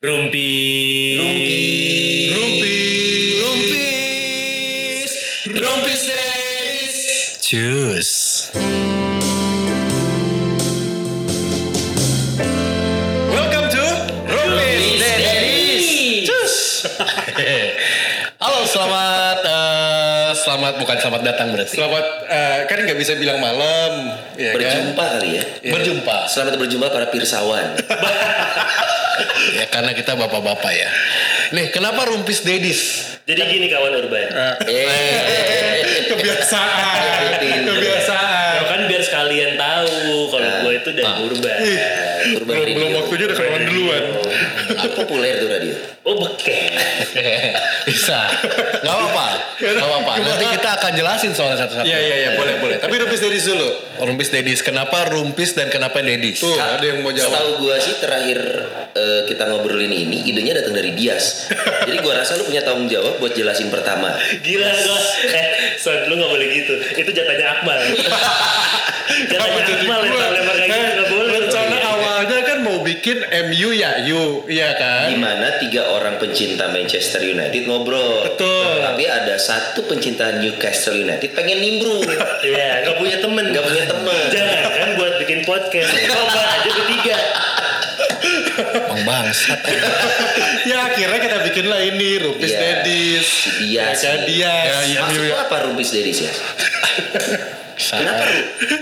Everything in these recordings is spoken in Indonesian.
Rumpi. Rumpi. Rumpis. Rumpis days. Cus. Selamat bukan selamat datang berarti. Selamat eh, kan nggak bisa bilang malam, ya kan? berjumpa kali ya. Berjumpa. Selamat berjumpa para pirsawan. Ya karena kita bapak-bapak ya. Nih, kenapa Rumpis Daddies? Jadi gini kawan urban. eh, Kebiasaan, kebiasaan. Ya kan biar sekalian tahu kalau gue itu dari urban. Urban Belum, belum Radio. waktunya udah kenalan duluan. Ah, populer tuh radio. Oh beken. Bisa. Gak apa-apa. Gak apa-apa. Nanti kita akan jelasin soalnya satu-satu. Iya iya iya boleh boleh. Tapi Rumpis Daddies dulu. Rumpis Daddies. Kenapa Rumpis dan kenapa Daddies? Tuh ada yang mau jawab. Setahu gua sih terakhir eh, kita ngobrolin ini idenya datang dari Dias. Jadi gua rasa lu punya tanggung jawab buat jelasin pertama. Gila gue. Eh, Son, lu gak boleh gitu. Itu jatahnya Akmal. jatahnya Akmal yang gua, lempar kayak gitu eh, gak boleh. Kan mau bikin MU ya U, iya kan? Di mana tiga orang pencinta Manchester United ngobrol. Betul. Tapi ada satu pencinta Newcastle United pengen nimbrung. Iya, gak punya temen. Gak punya temen. Jangan kan buat bikin podcast. Coba aja bertiga. Bang bangsat. ya akhirnya kita bikin lah ini Rumpis Iya. Daddies. Si Dias. Ya kan Dias. Ya, iya. Maksud lu apa Rumpis Dedis ya? Kenapa?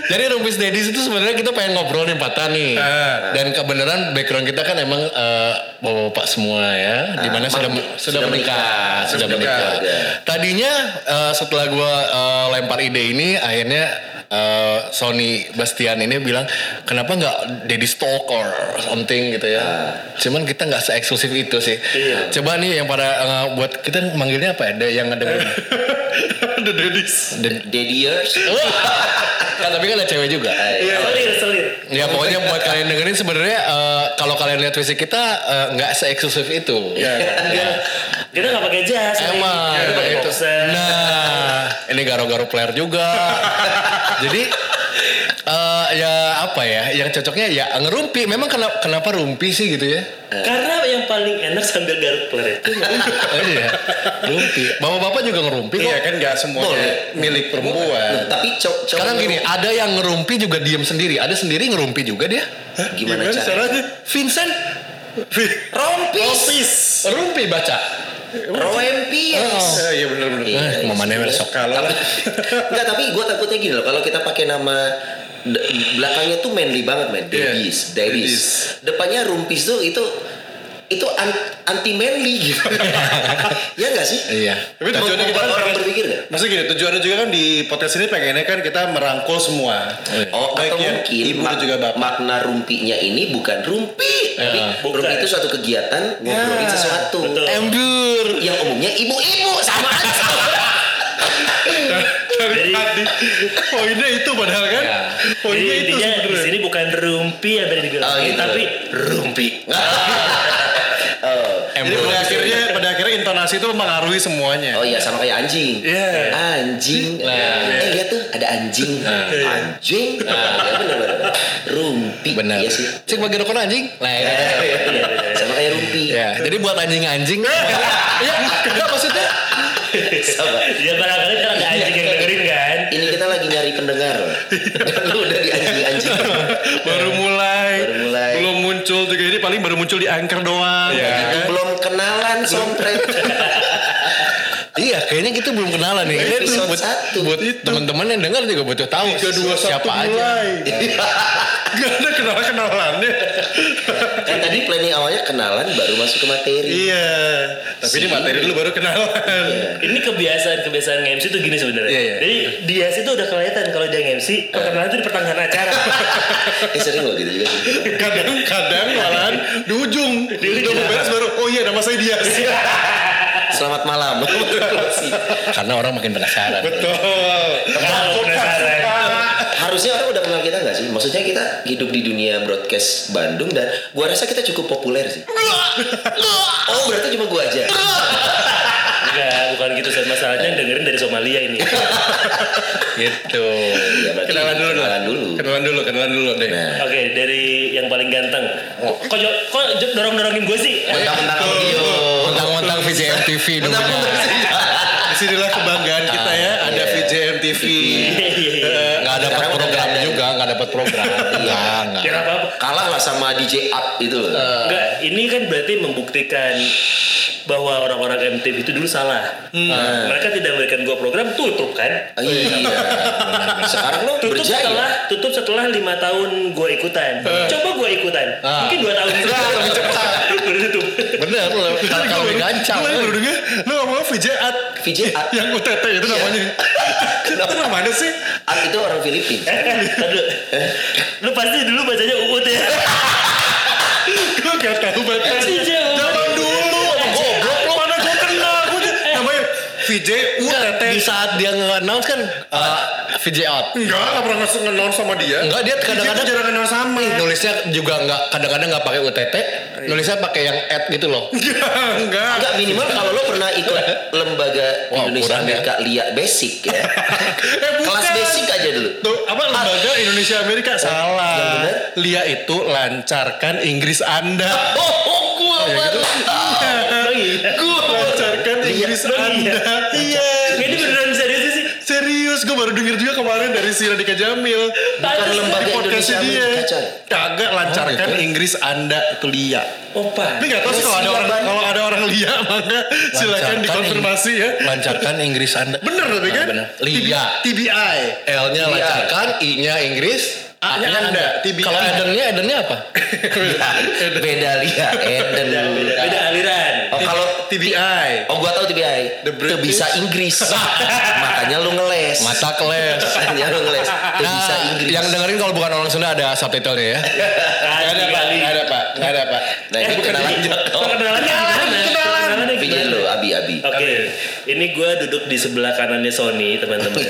Jadi Rumpis Daddies itu sebenarnya kita pengen ngobrol nih Pata nih. Ah. Dan kebenaran background kita kan emang eh, bapak-bapak semua ya, Ah, di mana sudah sudah sudah menikah, menikah. sudah menikah. berkeluarga. Tadinya eh, setelah gua eh, lempar ide ini, akhirnya eh, Sony Bastian ini bilang kenapa nggak Daddy Talk or something gitu ya. Cuman kita nggak se-eksklusif itu sih. Iya. Coba nih yang pada eh, buat kita manggilnya apa ya? Ada yang ada The Daddies. Dediers. kan tapi kan ada cewek juga. Iya. Selir, selir. Ya pokoknya buat kalian dengerin sebenarnya eh, kalau kalian lihat fisik kita nggak se-eksklusif itu. Iya. Ya. Kita gak pakai jas. Emang Kita pakai itu. Nah, ini garo-garo player juga. Jadi eh, ya apa ya? Yang cocoknya ya ngerumpi. Memang kenapa kenapa rumpi sih gitu ya? Karena yang paling enak sambil garuk peler itu Oh, iya. Rumpi. Bapak-bapak juga ngerumpi kok. Iya kan nggak semuanya Boleh. milik perempuan. Tapi cowok Sekarang gini, ada yang ngerumpi juga diem sendiri. Ada sendiri ngerumpi juga dia. gimana, caranya? Vincent Rompis. rumpi baca. Roempis. Eh, Iya benar-benar. Iya, Eh, iya, mamanya sebenarnya. besok. Kalau enggak tapi gue takutnya gini loh kalau kita pakai nama belakangnya tuh manly banget men Iya. Daddies Daddies depannya rumpis tuh itu itu anti manly gitu ya enggak sih Iya. Tapi tujuannya kita kan orang berpikir nggak? Maksudnya gini, tujuannya juga kan di podcast ini pengennya kan kita merangkul semua. Oh, Baik atau yang mungkin ibu mak- dan juga bapak. makna rumpinya ini bukan rumpi, tapi bukan. rumpi itu suatu kegiatan ngobrolin Ya, sesuatu. Embur. yang umumnya ibu-ibu sama. Dari Jadi- tadi poinnya itu padahal kan. Ya. Jadi Poinnya itu intinya di sebenarnya. sini bukan rumpi yang tadi dibilang, Oh, gitu. tapi rumpi. Jadi pada akhirnya pada akhirnya intonasi itu mempengaruhi semuanya. Oh iya sama kayak anjing. Iya. Anjing. Nah. Eh lihat tuh ada anjing. Anjing. Nah, ya benar benar. Rumpi. Benar. Iya sih. Cek bagi rokok anjing. Nah, Ya, ya. sama kayak rumpi. ya. Jadi buat anjing-anjing. ya, enggak maksudnya. Sama. Ya barangkali kan ada anjing yang dengerin kan. Ini kita lagi nyari pendengar. Lu paling baru muncul di anchor doang. Iya. ya kan? belum kenalan sompret. Iya, kayaknya kita belum kenalan nih. Ini Episode buat, satu. buat teman-teman yang dengar juga butuh tahu Tiga dua siapa satu aja. mulai. Gak ada kenalan kenalannya. Kan tadi planning awalnya kenalan baru masuk ke materi. iya. Tapi ini materi dulu baru kenalan. Ini kebiasaan-kebiasaan MC tuh gini sebenarnya. Iya, iya. Jadi dia sih tuh udah kelihatan kalau dia MC, perkenalan tuh di pertengahan acara. Eh sering loh gitu juga. Kadang-kadang malahan di ujung. Udah mau beres baru. Oh iya nama saya Dias. Selamat malam. Karena orang makin penasaran. Betul. Kalau penasaran. Harusnya orang udah kenal kita nggak sih? Maksudnya kita hidup di dunia broadcast Bandung dan gua rasa kita cukup populer sih. Oh berarti cuma gua aja. Enggak, bukan gitu San. Masalahnya dengerin dari Somalia ini. Gitu. Ya, Kenalan dulu. Kenalan dulu. Kenalan dulu, kenalan dulu deh. Nah, Oke, dari yang paling ganteng. Kok jo- kok jo- dorong-dorongin gue sih? mentang-mentang Dio. Mentang-mentang VJMTV dulunya. Di sinilah kebanggaan kita ya, ada VJM TV. Iya, iya, iya. Nggak dapat program ada. juga, nggak dapat program. Nggak, nggak. Ya. Kalah lah sama DJ Up itu loh. Enggak, ini kan berarti membuktikan bahwa orang-orang MTV itu dulu salah. Nah, mereka tidak memberikan gua program tutup kan? Ah, Iya. Sekarang lo Tutup berjaya. setelah tutup setelah lima tahun gua ikutan. Coba gua ikutan. Ah. Mungkin dua tahun lebih cepat. Udah tutup. Bener, kalau kalau lebih gancang. Lagi baru denger, lu ngomong VJ At. VJ At. Yang UTT itu namanya. Kenapa? Itu namanya sih? At itu orang Filipina. Eh, eh, tar dulu. Lu pasti dulu bacanya UUT ya. Gue gak tahu banget. VJ UUT. Zaman dulu. Goblok lo mana gue kenal. Gue namanya VJ Enggak, UTT. di saat dia nge-announce kan uh, VJ out. Enggak, gak pernah ngasih nge sama dia. Enggak, dia kadang-kadang jarang kenal sama. nulisnya juga nggak kadang-kadang nggak pakai UTT, nulisnya pakai yang at gitu loh. Enggak. Enggak minimal kalau lo pernah ikut lembaga Wah, Indonesia kurang ya. Amerika LIA Basic ya. Eh. Kelas basic aja dulu. Tuh, apa lembaga Indonesia Amerika salah. Yang benar? Lia itu lancarkan Inggris Anda. Oh, oh gua baru tahu. Iya. Lancarkan Inggris oh iya. Anda. Iya. Ini beneran serius sih. Serius, gue baru denger juga kemarin dari si Radika Jamil. Bukan lembaga podcastnya dia. Kagak lancarkan Oh, gitu. Inggris Anda itu Lia. Opa. Tapi nggak tahu sih kalau ada orang kalau ada orang Lia maka silakan dikonfirmasi ya. Lancarkan Inggris Anda. Bener tapi kan? Bener. Lia. TBI. L-nya Iya. lancarkan, I-nya Inggris, A-nya Anda, TBI. Kalau Edennya, Edennya apa? Beda LIA Eden. Beda aliran. Oh kalau TBI. Oh gua tahu TBI. The Tuh bisa Inggris. Makanya lu ngeles. Mata keles. Makanya lu ngeles. Tuh bisa Nah, Inggris. yang dengerin kalau bukan orang Sunda ada subtitlenya ya. Nggak ada pak, nggak ada pak, nggak ada pak. Nah ini kenalan Oh, kenalannya gimana? Kenalannya VJ gimana? Lo Abi-Abi. Oke, ini gue duduk di sebelah kanannya Sony teman-teman.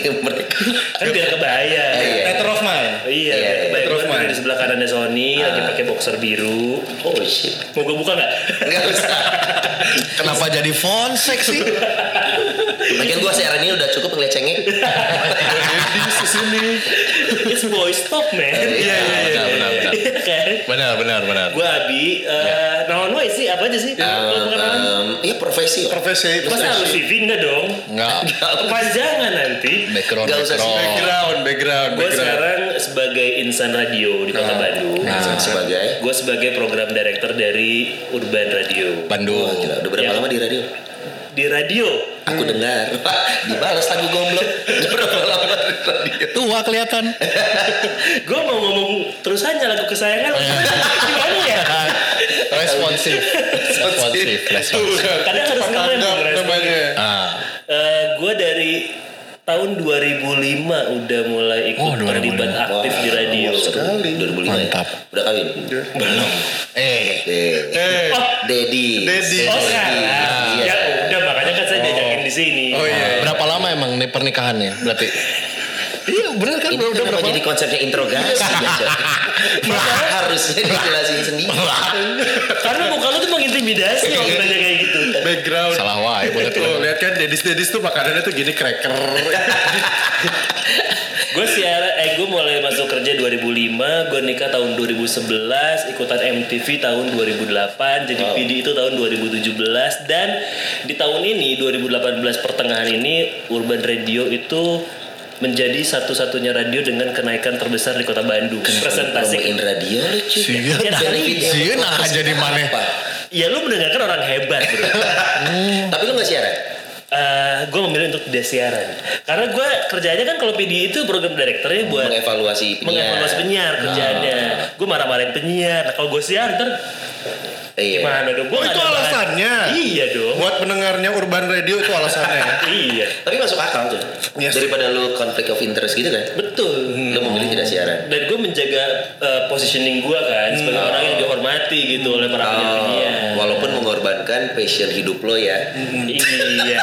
Kan biar kebayang. Eh, iya. Letter of mine. Iya, Iya, biar iya. Gue duduk di sebelah kanannya Sony, lagi pakai boxer biru. Oh shit. Mau gue buka nggak? Enggak usah. Kenapa jadi fonsek sih? Lagian gua siaran ini udah cukup. Jadi di sini. It's boy stop man. Iya, iya, iya. Benar, benar, benar. Iya kan? Benar, benar, benar. Gue Abi, eh nama lo sih apa aja sih? Um, um, Iya profesi. Profesi. Masa harus CV enggak dong? Enggak. Kepanjangan nanti. Background, Nggak usah sih. background. Background, background, Gue sekarang sebagai insan radio di kota Bandung. Nah, sebagai Gue sebagai program director dari Urban Radio. Bandung. Gila. Udah berapa Ya. lama di radio? Di radio. Aku dengar. Dibalas lagu goblok. Berapa lama di radio? Tua kelihatan. Gue mau ngomong terus aja lagu kesayangan. Gimana ya? Responsif. Responsif. Responsif. Kadang harus ngerem. Tanggap ngerespon. namanya. Ah. gue dari tahun 2005 udah mulai ikut Oh, 2005. terlibat aktif di radio. Sekali. 2005 Mantap. ya? Udah kawin? Belum. Eh. Eh. Eh, Oh, Dedi. Dedi. oh sekarang. Iya. Ya saya diajakin di sini. Oh iya. Berapa lama emang nih pernikahannya? Berarti. Iya, bener kan? Ini Udah, kenapa berapa jadi konsepnya interogasi ya? Harusnya dijelasin sendiri. Karena muka lu tuh mengintimidasi kalau nanya kayak gitu. background. Salah wae boleh Tuh, lihat kan dedis dedis tuh makanannya tuh gini cracker. gue siaran, gue mulai masuk kerja 2005, gue nikah tahun 2011, ikutan MTV tahun 2008, jadi PD itu tahun 2017 dan di tahun ini 2018 pertengahan ini Urban Radio itu menjadi satu-satunya radio dengan kenaikan terbesar di kota Bandung. Promoin Presentasi. radio lu cuy. Sieun, Ya, nah jadi apa? Ya lu mendengarkan orang hebat bro. Tapi lu gak siaran? Gue memilih untuk tidak siaran karena gue kerjanya kan kalau PD itu program directornya buat Mengevaluasi penyiar. mengevaluasi penyiar kerjaannya. Gue marah-marahin penyiar. Nah, kalau gue siar ntar Iya. gimana dong? Gue Oh, itu alasannya. Iya dong. Buat pendengarnya Urban Radio itu alasannya. iya. Tapi masuk akal tuh. Yes. Daripada lu konflik of interest gitu kan. Betul. Lu memilih tidak siaran. Dan gue menjaga uh, positioning gue kan sebagai orang yang dihormati gitu oleh para penyiar. Oh, walaupun mengorbankan passion hidup lo ya. iya.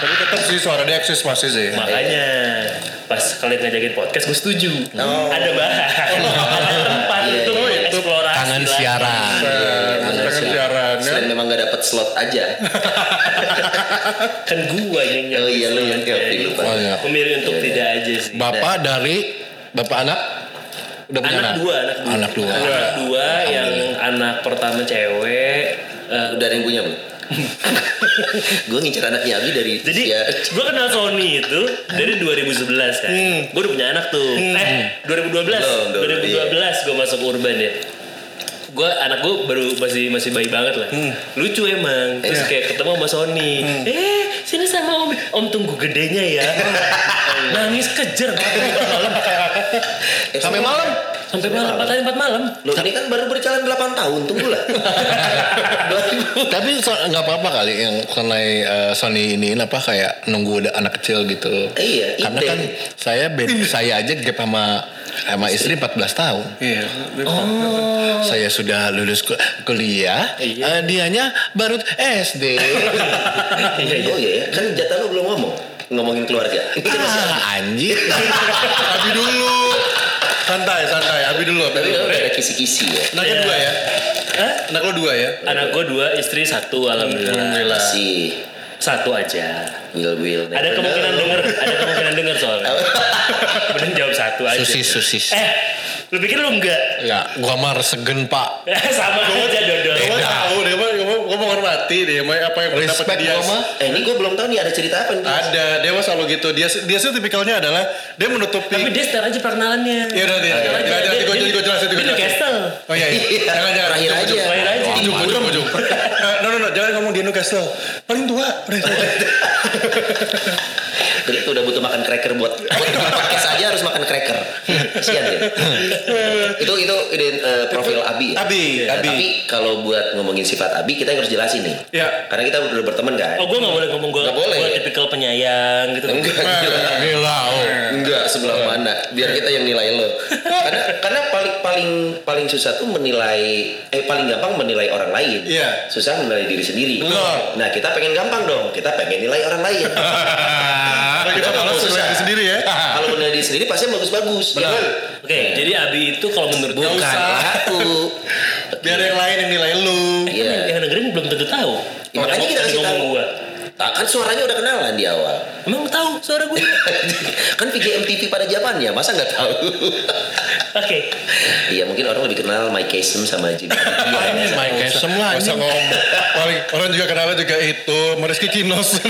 Tapi tetap sih suara dia eksis masih sih. Makanya pas kalian ngajakin podcast gue setuju. Oh. Ada bahan. Ada tempat Iya, untuk iya, iya. eksplorasi kangen lagi. siaran. Kangen siaran ya. Selain memang gak dapet slot aja. Kan gua yang Oh iya, lu yang Kelvin, lupa. Oh, iya. Memilih untuk tidak aja sih. Bapak dari bapak anak udah punya anak dua, anak dua. Anak dua. Anak dua yang anak pertama cewek. eh, Udah ada yang punya belum? gue ngincer anaknya Abi dari Jadi usia- gue kenal Sony itu dari 2011 kan. Gue udah punya anak tuh. Eh 2012. Belum, belum, 2012 gue masuk urban ya. Gue anak gue baru masih masih bayi banget lah. Lucu emang. Terus kayak ketemu sama Sony. Eh sini sama Om. Om tunggu gedenya ya. Nangis kejer malam. Sampai malam. Sampai malam, empat hari empat malam. Loh ini kan baru berjalan 8 tahun, tunggulah. Tapi so- nggak apa-apa kali yang kenai eh, Sony ini apa kayak nunggu ada anak kecil gitu. Iya, Karena ide. kan saya beda, saya aja gap sama sama istri 14 tahun. Iya. Saya sudah lulus ku- kuliah, Iya. eh, dianya baru SD. oh iya ya, kan jatah lu belum ngomong. Ngomongin keluarga. Ah, anjir. Abi dulu. Santai, santai. Abi dulu. Abi dulu. ada kisi-kisi ya. Anaknya dua ya? Hah? Anak lo dua ya? Anak gue dua, istri satu alhamdulillah. Masih Satu aja. Will Will. Ada kemungkinan denger, ada kemungkinan denger soalnya. Mending jawab satu aja. Susis, susis. Eh, lu pikir lu enggak? Ya, gua mah segen pak. Sama aja dodol. Gue tahu deh, gue gue Mai, apa yang pendapat Respect dia. Eh ini gue belum tahu nih ada cerita apa nih. Ada, dia mah selalu gitu. Dia dia sih tipikalnya adalah dia menutupi. Tapi dia start aja perkenalannya. Ya dia- dia- dia- Dia- gua- dia- gua jelasin, gua Dia di jelasin. Castle. Oh iya, iya. Iya. jangan jangan. Terakhir aja. Terakhir aja. Ujung, ujung, ujung. Eh, No, no, no, jangan ngomong di Newcastle. Paling tua. Udah. Jadi itu udah butuh makan cracker buat buat bikin podcast aja harus makan cracker. Kasihan ya. itu itu ide eh, profil Abi. ya? Abi, Nah, Abi. Tapi kalau buat ngomongin sifat Abi kita yang harus jelasin nih. Ya. Karena kita udah berteman kan. Oh, gue gak boleh ngomong gue. Nggak boleh. Gue tipikal penyayang gitu. Enggak, gila. Gila. Enggak sebelah mana. Biar kita yang nilai lo. Karena karena paling paling paling susah tuh menilai eh paling gampang menilai orang lain. Iya. Susah menilai diri sendiri. Betul. Nah, kita pengen gampang dong. Kita pengen nilai orang lain. Nah, kita malah Susah. sendiri sendiri ya. Kalau menilai diri sendiri pasti bagus-bagus. ya kan? Oke, jadi Abi itu kalau menurut gue Bukan usah. aku. Biar yang lain yang nilai lu. Iya. yang dengerin belum tentu tahu. Ya, makanya kita kasih tahu. Kan suaranya udah kenalan di awal. Emang tahu suara gue? kan VJ MTV pada zamannya, masa nggak tahu? Oke. Iya mungkin orang lebih kenal Mike Kasem sama Jimmy. Ini Mike Kasem lah. Masa ngomong. Paling orang juga kenalnya juga itu. Mariski Kinos.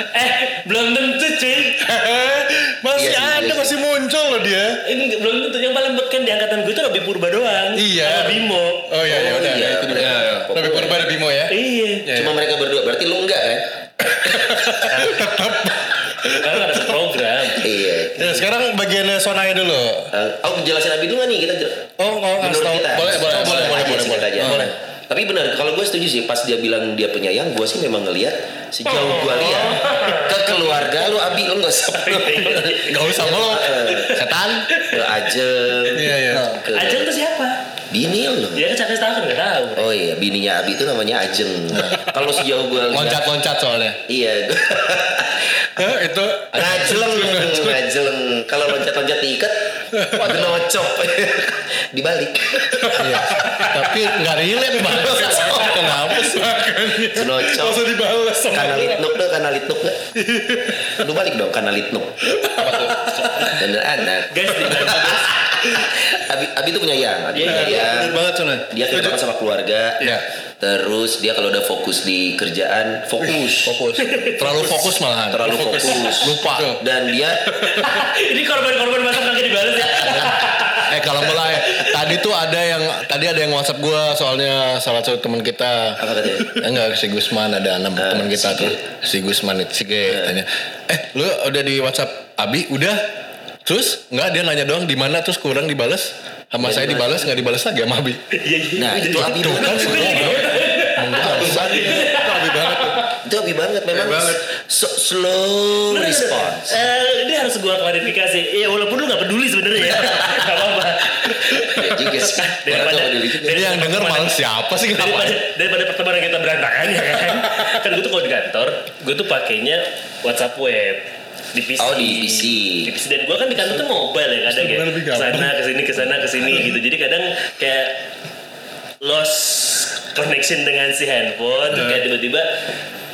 Eh, belum tentu cuy. masih Iya ada, sih. masih muncul dia. Ini belum tentu yang paling beken di angkatan gue itu Robi Purba doang. Iya. Sama Bimo. Oh iya, ya Oh, udah. iya, itu juga. benar. Tapi Purba ada Bimo ya. Iya. Ya, Cuma mereka berdua, berarti lu enggak kan? Karena nggak ada program. iya. Ya, sekarang bagiannya Sonai dulu. Eh, oh jelasin Abi dulu nih kita Oh, oh, menurut kasih tahu. kita. Boleh, boleh, Oh, boleh, boleh, aja, boleh, singkat boleh. aja. Boleh. Tapi benar, kalau gue setuju sih pas dia bilang dia penyayang, gue sih memang ngelihat sejauh gue lihat ke keluarga lu Abi lu nggak usah Gak usah melok. Setan. ke Ajeng, Iya, iya. ke Ajeng tuh siapa? bini lu. Dia kan cakep tahu kan nggak tahu. Oh iya, bininya Abi itu namanya Ajeng. Kalau sejauh gue Loncat-loncat soalnya. iya. Hah, itu Ngajeleng, ngajeleng. Loncat-loncat diikat, genocop. Dibalik. Iya. Tapi nggak relate banget. Kenapa sih? Genocop. langsung dibalas sama Kanal litnuk dong, kanal litnuk nggak? Lu balik dong kanal litnuk. Bener anak. Guys, di guys. Abi, Abi tuh penyayang, Abi Iya, iya, penyayang. Bener banget soalnya. Dia banget sama keluarga. Iya. Terus dia kalau udah fokus di kerjaan, fokus. Fokus. Terlalu fokus malahan. Terlalu fokus. Lupa. Dan dia Ini korban-korban masuk kagak dibalas ya. Eh kalau mulai tadi tuh ada yang tadi ada yang WhatsApp gua soalnya salah satu teman kita. Apa katanya? Eh, Enggak si Gusman ada enam Ah, teman kita si tuh. Si Gusman itu si G tanya. Eh lu udah di WhatsApp Abi udah? Terus enggak dia nanya doang di mana terus kurang dibales. Sama Nggak saya dibales. dibalas nggak dibalas lagi sama Abi. Iya, iya. Nah itu Abi Tuh kan banget. semua bro. Menggasan. Abi banget. Itu Abi banget memang banget. so- slow response. Eh, ini harus gua klarifikasi. Ya walaupun lu gak peduli sebenarnya ya. Gak apa-apa. Ya juga sih. Daripada, yang denger malah siapa sih daripada, daripada pertemanan kita berantakan ya kan. kan gue tuh kalau di kantor, gue tuh pakainya WhatsApp web. Di PC. Oh, di PC. Di PC dan gue kan di kantor tuh mobile ya kadang ya. Ke sana ke sini ke sana ke sini gitu. Jadi kadang kayak lost connection dengan si handphone. terus kayak tiba-tiba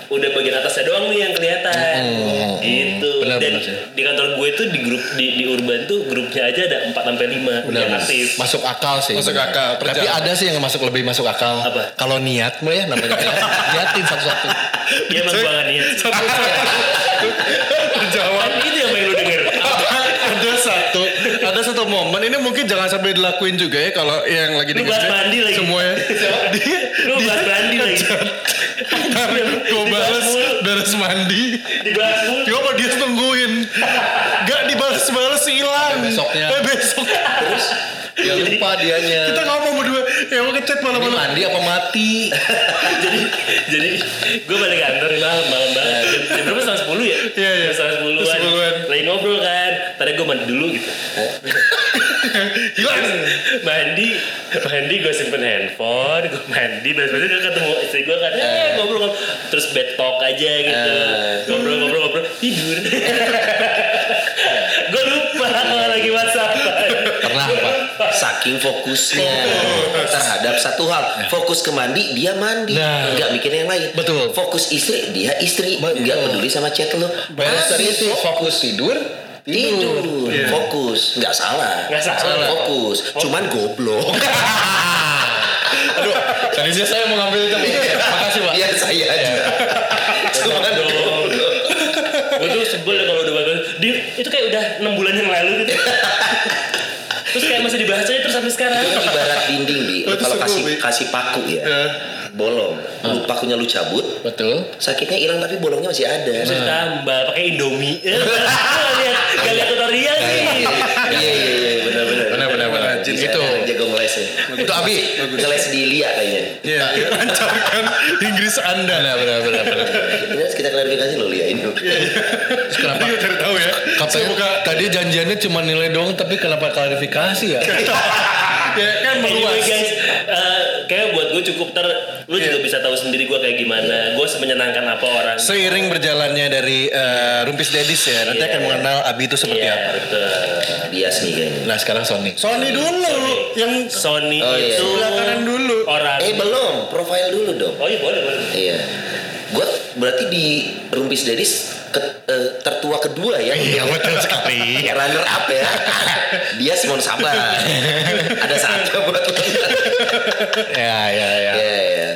udah bagian atasnya doang nih yang kelihatan. Gitu. Benar, dan benar sih. di kantor gue tuh di grup di, di urban tuh grupnya aja ada 4 sampai 5 yang aktif. Masuk akal sih. Masuk akal, Tapi perjalanan. ada sih yang masuk lebih masuk akal. Apa? Kalau niat mah ya namanya. Niatin satu-satu. Dia emang banget niat. Terjawab. Kan itu yang pengen lu denger. ada satu ada satu momen ini mungkin jangan sampai dilakuin juga ya kalau yang lagi Lu bahas dikerjain mandi lagi. semuanya dia Lu bahas mandi lagi. ntar gue balas beres mandi. Dibahas mulu. Coba dia tungguin. Gak dibalas-balas hilang. Besoknya. eh, Besok. Ya lupa dianya. Kita ngomong berdua. Ya mau ngechat malam-malam. Mandi apa mati? jadi jadi gue balik kantor nih malam malam banget. Jam, jam berapa? Setengah sepuluh ya? Iya, iya. Jam setengah Sepuluhan. lagi ngobrol kan? Tadi gue mandi dulu gitu Hilang mandi mandi gue simpen handphone gue mandi beres beres gue ketemu istri gue kan eh ngobrol ngobrol terus bed talk aja gitu ngobrol ngobrol ngobrol tidur gue lupa kalau lagi whatsapp Pernah Pak. Saking fokusnya terhadap satu hal. Fokus ke mandi, dia mandi. Nah. Nggak mikir yang lain. Betul. Fokus istri, dia istri. Nggak peduli sama chat lo. Beres itu fokus tidur. Tidur. Fokus. Nggak salah. Nggak salah. Fokus. Cuman goblok. Aduh, tadi sih saya mau ngambil itu. Makasih Pak. Iya saya aja. Cuman goblok. gue tuh sebel ya kalau udah bahas dia itu kayak udah enam bulan yang lalu gitu terus kayak masih dibahas aja terus sampai sekarang Itu ibarat dinding di kalau kasih Bi. kasih paku ya. Bolong. Lu pakunya lu cabut, Betul. sakitnya hilang tapi bolongnya masih ada. bisa ditambah pakai indomie gak lihat lihat tutorial sih Iya iya iya benar-benar. Benar, benar, benar. Bisa Itu. ada yang jago ngeles ya. Itu Abi. Ngeles di Lia kayaknya. Iya iya. Lancarkan Inggris anda Benar, benar, benar, benar. Ini harus kita klarifikasi loh Lia ini. Terus kenapa? Dia cari tahu ya Katanya tadi janjiannya cuma nilai doang tapi kenapa klarifikasi ya? Ya kan Anyway meluas guys, eh, kayak buat gue cukup ter, lu juga bisa tahu sendiri gue kayak gimana. Gue semenyenangkan apa orang. Seiring berjalannya dari eh, Rumpis Dedis ya Nanti Iya. akan mengenal Abi itu seperti Iya, apa betul. Bias nih kayaknya. Nah sekarang Sony. Sony dulu Yang Sony Oh, iya. itu Sebelah kanan dulu. orang. Eh belum, profile dulu dong. Oh iya boleh boleh. Iya. Gue berarti di Rumpis Dedis ke- eh, tertua kedua ya. Iya betul sekali. Runner up ya. Dia Simon Sabar. Ada satu buat. Ya ya ya. Ya ya.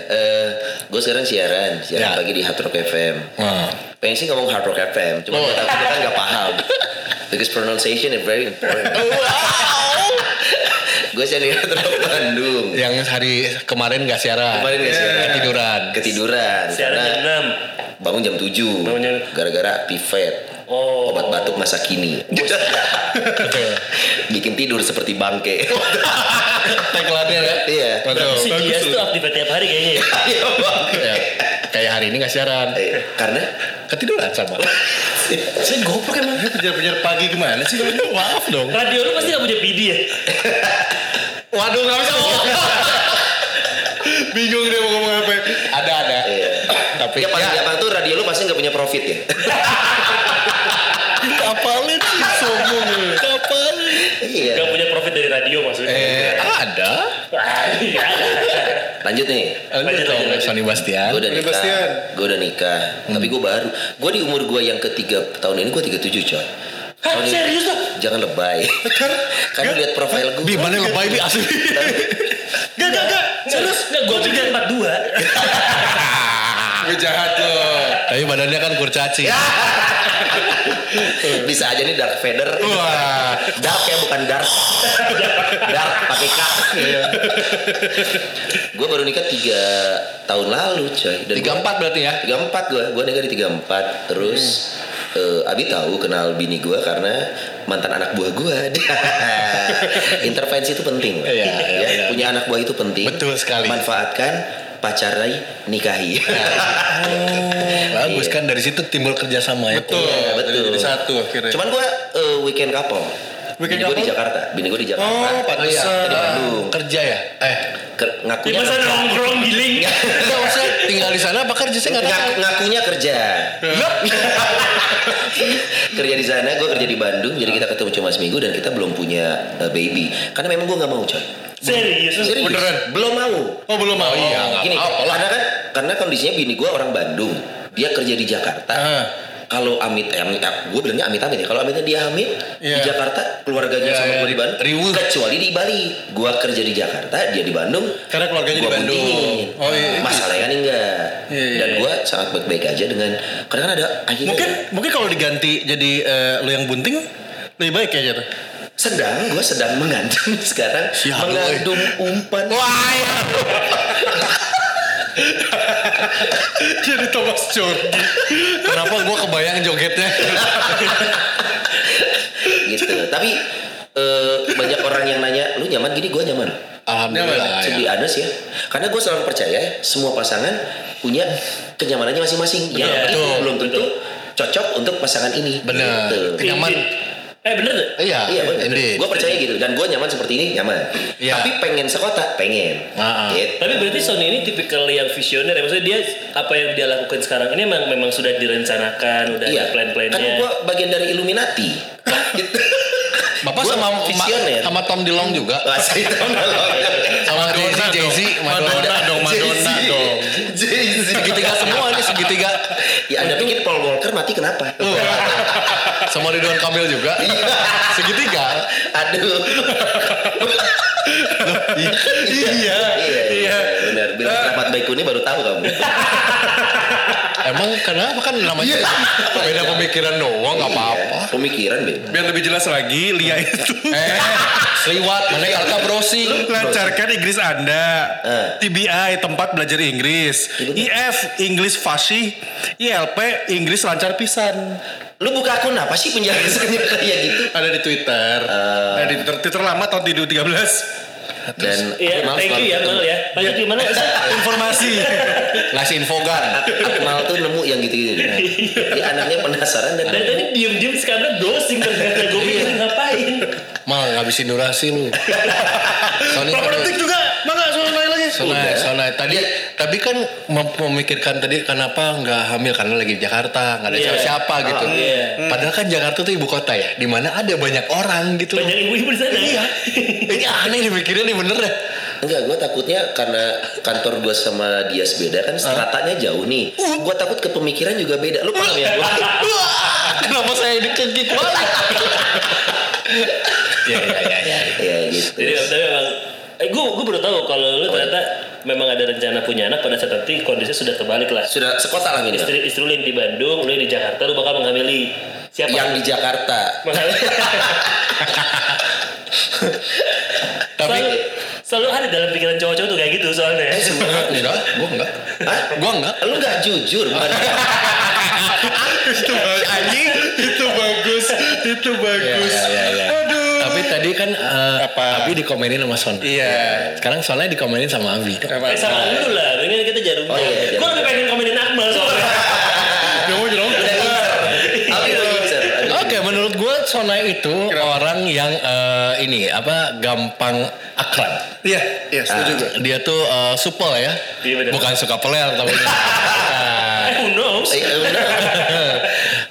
gue sekarang siaran, siaran Ya. pagi di Hard Rock FM. Wah. Pengen sih ngomong Hard Rock FM, cuma kita kita kan nggak paham. Because pronunciation is very important. Gue siaran di Hard Rock Bandung. Yang hari kemarin nggak siaran. Kemarin nggak siaran. Ketiduran. Ketiduran. Siaran jam 6. bangun jam 7 Bangun jam- gara-gara pivot Oh. obat batuk masa kini Betul. bikin tidur seperti bangke Tagline-nya ya. iya Betul. Si Dias tuh aktif tiap hari kayaknya ya. Iya. Ya. Kayak hari ini nggak siaran. Eh, karena Ketiduran sama. Saya goblok emang. Penyiar-penyiar pagi gimana sih Maaf dong. Radio lu pasti gak punya PD ya? Waduh nggak bisa. bingung dia mau ngomong apa ada ada. iya. Tapi ya paling ya, tuh radio lu pasti nggak punya profit ya kapalin sih sombong. Kapalin. iya Gak punya profit dari radio maksudnya. Eh ada. Ah, iya. lanjut nih Lanjut dong. Sony Bastian. gue udah nikah Bastian. gue udah nikah tapi gue baru gue di umur gue yang ketiga tahun ini gue 37 coy Hah, serius tuh? jangan lebay karena lihat profil gue Bi mana lebay bi asli. gak gak gak Serius? Enggak, gue pikir 42. gue jahat loh Tapi badannya kan kurcaci. bisa aja nih Dark Vader. Wah. Dark ya bukan Dark. Dark pakai K. Gue baru nikah tiga tahun lalu coy. Tiga empat berarti ya. tiga empat gue gue nikah di tiga empat. Terus eh, Abi tahu kenal bini gue karena mantan anak buah gue intervensi itu penting Iya, iya, Ya, iya. punya anak buah itu penting. Betul sekali. manfaatkan pacarai nikahi Bagus kan dari situ timbul kerjasama ya. betul Iya, betul. jadi satu akhirnya cuman gue eh, weekend couple Weekend bini gue di? Jakarta bini gue di Jakarta oh Oh iya, di Bandung kerja ya? Eh, Ke- Di ngakunya masa nongkrong giling. enggak usah tinggal di sana apa kerja saya nggak tahu. Ngak- ngakunya kerja kerja di sana, gue kerja di Bandung, jadi kita ketemu cuma seminggu dan kita belum punya uh, baby. Karena memang gue nggak mau coy. Serius? Serius? Beneran? Belum mau. Oh belum mau. iya, nggak Gini, apa-apa lah. karena kan karena kondisinya bini gue orang Bandung, dia kerja di Jakarta. Ah. Kalau amit, eh, amit gue bilangnya amit-amit ya. Kalau amitnya dia amit di Iya. Jakarta, keluarganya Iya, sama iya. gue di Bandung. Riweuh. Kecuali di Bali, gue kerja di Jakarta, dia di Bandung. Karena keluarganya di gua Bandung. buntingin. Oh, iya, iya. Masalahnya nih enggak. Iya, iya, Dan iya. gue sangat baik-baik aja dengan karena kan ada akhirnya Mungkin mungkin kalau diganti jadi eh, lu yang bunting lebih baik ya jatuh. sedang gue sedang mengandung sekarang Siapa, mengandung umpan. Wah, ya. jadi Thomas Jordi. Kenapa gue kebayang jogetnya? gitu. Tapi eh, banyak orang yang nanya, lu nyaman gini, gue nyaman. Alhamdulillah. Be ya. ya, karena gue selalu percaya semua pasangan punya kenyamanannya masing-masing. Yang itu betul, belum tentu cocok untuk pasangan ini. Bener. Gitu. Nyaman. Eh bener gak? Iya, Iya benar. indeed. Gue percaya gitu dan gue nyaman seperti ini nyaman. Iya. Tapi pengen sekotak pengen. Ah. Gitu. Tapi berarti Sony ini tipikal yang visioner ya. Maksudnya dia apa yang dia lakukan sekarang ini memang memang sudah direncanakan, udah Iya. ada plan-plannya. Kan gue bagian dari Illuminati. gitu. Bapak Gua sama visioner. sama Tom DeLong juga. Itu Sama Jay-Z, Jay-Z, Madonna dong, Madonna dong. Jay-Z. Segitiga semua nih, segitiga. Ya Anda pikir Walker mati kenapa? Sama Ridwan Kamil juga. Segitiga. Aduh. Iya. Iya, iya, benar. Bilang Rahmat Baikuni baru tahu kamu. Emang kenapa kan namanya beda pemikiran doang nggak apa-apa. Iya, Pemikiran, Be. Biar lebih jelas lagi, Lia itu Eh, seliwat mana kalka browsing. lancarkan Inggris Anda. Eh. TBI tempat belajar Inggris. IF Inggris fasih. ILP Inggris lancar pisan. Lu buka akun apa sih penjelasannya kayak gitu? Ada di Twitter. Ada di Twitter, Twitter lama tahun 2013. Dan Iya, Akmal thank you ya ya. Lanjut gimana? Informasi. Ngasih infogan. Akmal tuh nemu yang gitu-gitu. Dia anaknya penasaran dan Dan tadi diem-diem sekarang browsing ternyata gue pikir ngapain? Mal ngabisin durasi lu. Detik juga? Mana soal lain lagi? Sonai, Sonai. Tadi, tapi kan mem- memikirkan tadi kenapa nggak hamil karena lagi di Jakarta, nggak ada Iya. siapa-siapa gitu. iya. Padahal kan Jakarta tuh ibu kota ya, di mana ada banyak orang gitu. Banyak ibu-ibu di sana. Iya. Ini aneh nih mikirnya nih bener deh. Enggak, gue takutnya karena kantor gue sama Dias beda kan stratanya jauh nih. Gue takut kepemikiran juga beda. Lu paham ya? Gua? Kenapa saya dikegik banget? Iya, iya, iya. Ya. ya gitu. Jadi tapi memang eh gue gue baru tahu kalau lu ternyata memang ada rencana punya anak pada saat nanti kondisinya sudah terbalik lah. Sudah sekota lah minimal. Istri istri lu yang di Bandung, lu yang di Jakarta, lu bakal menghamili siapa? Yang di Jakarta. Tapi selalu, selalu ada dalam pikiran cowok-cowok tuh kayak gitu soalnya. Eh semua. enggak, gua enggak. Hah? Gua enggak. Lu nggak jujur itu bagus. Anjing. itu bagus. Itu bagus. Iya, iya, iya. Aduh. Tapi tadi kan eh, Apa? Abi dikomenin sama Son. Iya. Sekarang soalnya dikomenin sama Abi. Eh, sama lu lah, dengan kita jarum Oh, iya, Gue jarum. lebih pengen komenin Akmal soalnya. Ngincer. Aduh. Oke, menurut gue Sonai itu orang yang eh, ini apa gampang akrab. Iya, iya setuju gue. Dia tuh eh, supel ya, Iya, bukan suka peler tapi. Nah, who knows?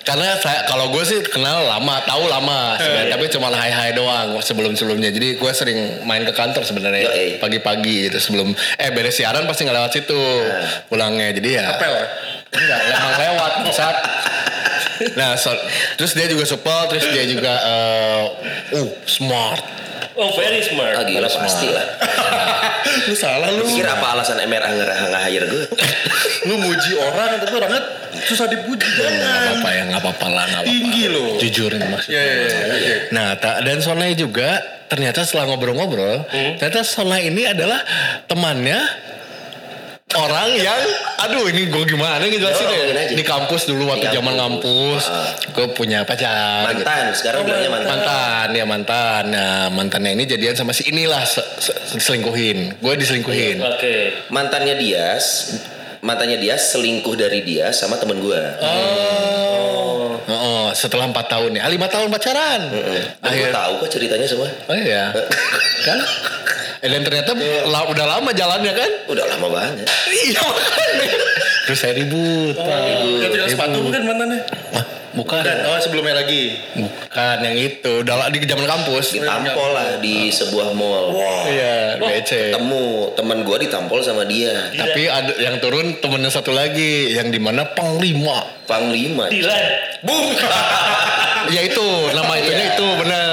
Eh. Karena saya kalau gue sih kenal lama, tahu lama sebenarnya, tapi cuma hai hai doang sebelum sebelumnya. Jadi gue sering main ke kantor sebenarnya pagi-pagi gitu sebelum eh beres siaran pasti ngelewat situ pulangnya. Jadi ya Apel. enggak emang lewat saat Nah, so- terus dia juga supel, terus dia juga eh, uh smart. Oh, very smart. Ah gila pasti lah. Lu salah lu. Pikir apa alasan MRA ngerah nge-hire gue? Lu muji orang tapi orangnya susah dipuji Nggak jangan. apa-apa ya, nggak apa-apa lah, nggak apa-apa. Tinggi loh. Jujur ini maksudnya. Iya, iya, iya. Oke. Nah, ta- dan Sonai juga ternyata setelah ngobrol-ngobrol, ternyata Sonai ini adalah temannya orang yang aduh ini gue gimana nih jelasin Oh, ya aja. di kampus dulu waktu Di zaman kampus. ngampus Ah. gue punya pacar gitu. Mantan. Sekarang bilangnya mantan. mantan ya mantan nah mantannya ini jadian sama si inilah se- se- diselingkuhin gue diselingkuhin Oke. Mantannya Dias, mantannya Dias selingkuh dari dia sama temen gue. oh oh, setelah empat tahun ya. Ah, lima tahun pacaran. Dan gue akhir tahu kok ceritanya semua. oh iya. Kan? Eh, dan ternyata la- udah lama jalannya kan? Udah lama banget. iya terus saya ribut Pak. Yang tinggal sepatu Ribut. bukan mantannya? Hah? Bukan. Bukan, oh sebelumnya lagi. Bukan yang itu. Udah di zaman kampus. Ditampol lah di sebuah mall. Iya, DC. Ketemu teman gua ditampol sama dia. Tapi ada yang turun temennya satu lagi yang di mana panglima. Panglima. Dilan. Bung. Ya itu nama itunya itu benar.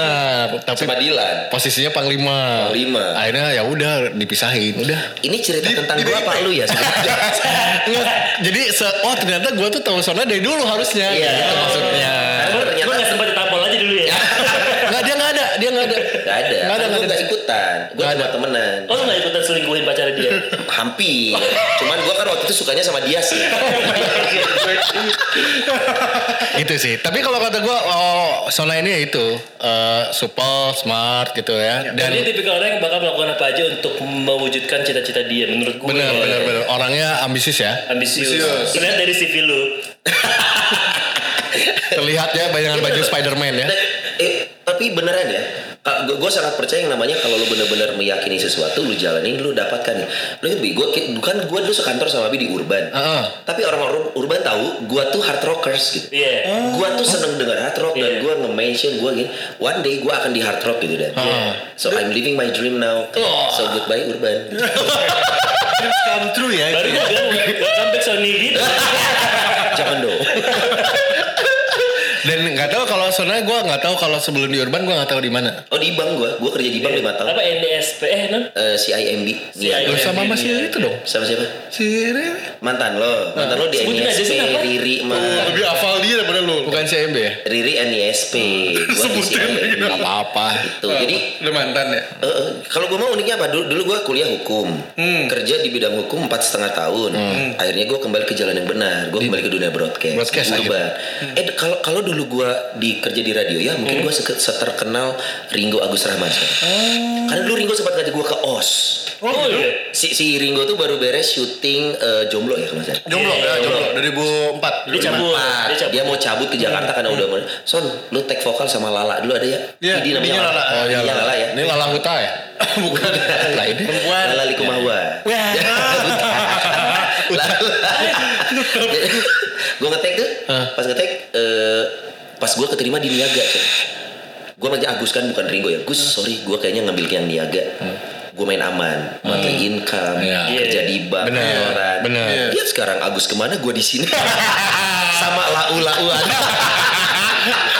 Tapi Sama Dilan. posisinya panglima. Panglima. Akhirnya ya udah dipisahin. Udah. Ini cerita tentang gua apa lu ya? Nggak, jadi se- oh ternyata gue tuh tahu Sona dari dulu harusnya. Iya. Gitu maksudnya. Gue ternyata- gak sempat ditampol aja dulu ya. Nggak dia nggak ada, dia nggak ada. Gak ada. Nggak ada, Kan nggak gak ikutan. Gua Nggak cuma ada. temenan. Oh lu gak ikutan selingkuhin pacarnya dia? Hampir. Cuman gua kan waktu itu sukanya sama dia sih. itu sih. Tapi kalau kata gue, oh Sona ini ya itu eh, supel, smart gitu ya. Dan Dan dia tipikal orang yang bakal melakukan apa aja untuk mewujudkan cita-cita dia menurut gue. benar, benar, benar. Orangnya ambisius ya. Ambisius. Ambisius. Terlihat dari CV lu. Terlihat ya bayangan baju Spider-Man ya. Dan, eh, tapi beneran ya, gue sangat percaya yang namanya kalau lu bener-bener meyakini sesuatu, lu jalanin, lu dapatkan. Lu inget Bi, gua, bukan gue dulu sekantor sama Bi di Urban. Heeh. Tapi orang-orang Urban tahu, gue tuh hard rockers gitu. Iya. Gue tuh seneng denger hard rock dan Iya. gue nge-mention gue gini, one day gue akan di hard rock gitu dan. Ah. So I'm living my dream now. So goodbye Urban. Dreams come true ya. Baru gue bilang welcome back Sony gitu. Jangan dong. Dan nggak tahu Sona gue nggak tahu kalau sebelum di Urban gue nggak tahu di mana. Oh di bank gue, gue kerja di bank lima tahun. Apa NDSP eh non? Eh, CIMB. CIMB. Masih Iya. itu dong. Sama siapa? Si Riri. Mantan lo, mantan lo di Sebutin sih, apa? Riri mah. Lebih hafal dia daripada lu. Bukan CMB ya? Riri NISP, gua di CIMB. Nggak apa-apa. Tuh, jadi Lu mantan ya? eh, eh, kalau gue mau uniknya apa? Dulu, dulu gue kuliah hukum, kerja di bidang hukum empat setengah tahun. Akhirnya gue kembali ke jalan yang benar. Gue kembali ke dunia broadcast. Broadcast Urban. akhirnya. Eh kalau kalau dulu gue di kerja di radio ya, mungkin gue seterkenal Ringo Agus Rahman. Karena dulu Ringo sempat ngajak gue ke OS. Oh, iya. Si, si Ringo tuh baru beres syuting eh, Jomblo ya salah. Jomblo ya, jomblo. 2004. Dia cabut. Dia cabut. Dia mau cabut ke Jakarta karena udah mau. Son, lu take vokal sama Lala dulu ada ya? Iya, Idi namanya Lala. Oh iya Idinya Lala ya. Ini Lala Huta ya? Bukan. Lah ini. Perempuan. Lala Likumahwa. gue ngetek tuh, pas ngetek, eh, pas gue keterima di Niaga coy. Gue manggil Agus kan bukan Ringo ya. Gus, sorry, gue kayaknya ngambil yang Niaga. Gue main aman, monthly income, Iya. kerja di bank, Bener, bener. Lihat sekarang Agus ke mana, gue di sini. Sama lau-lauan.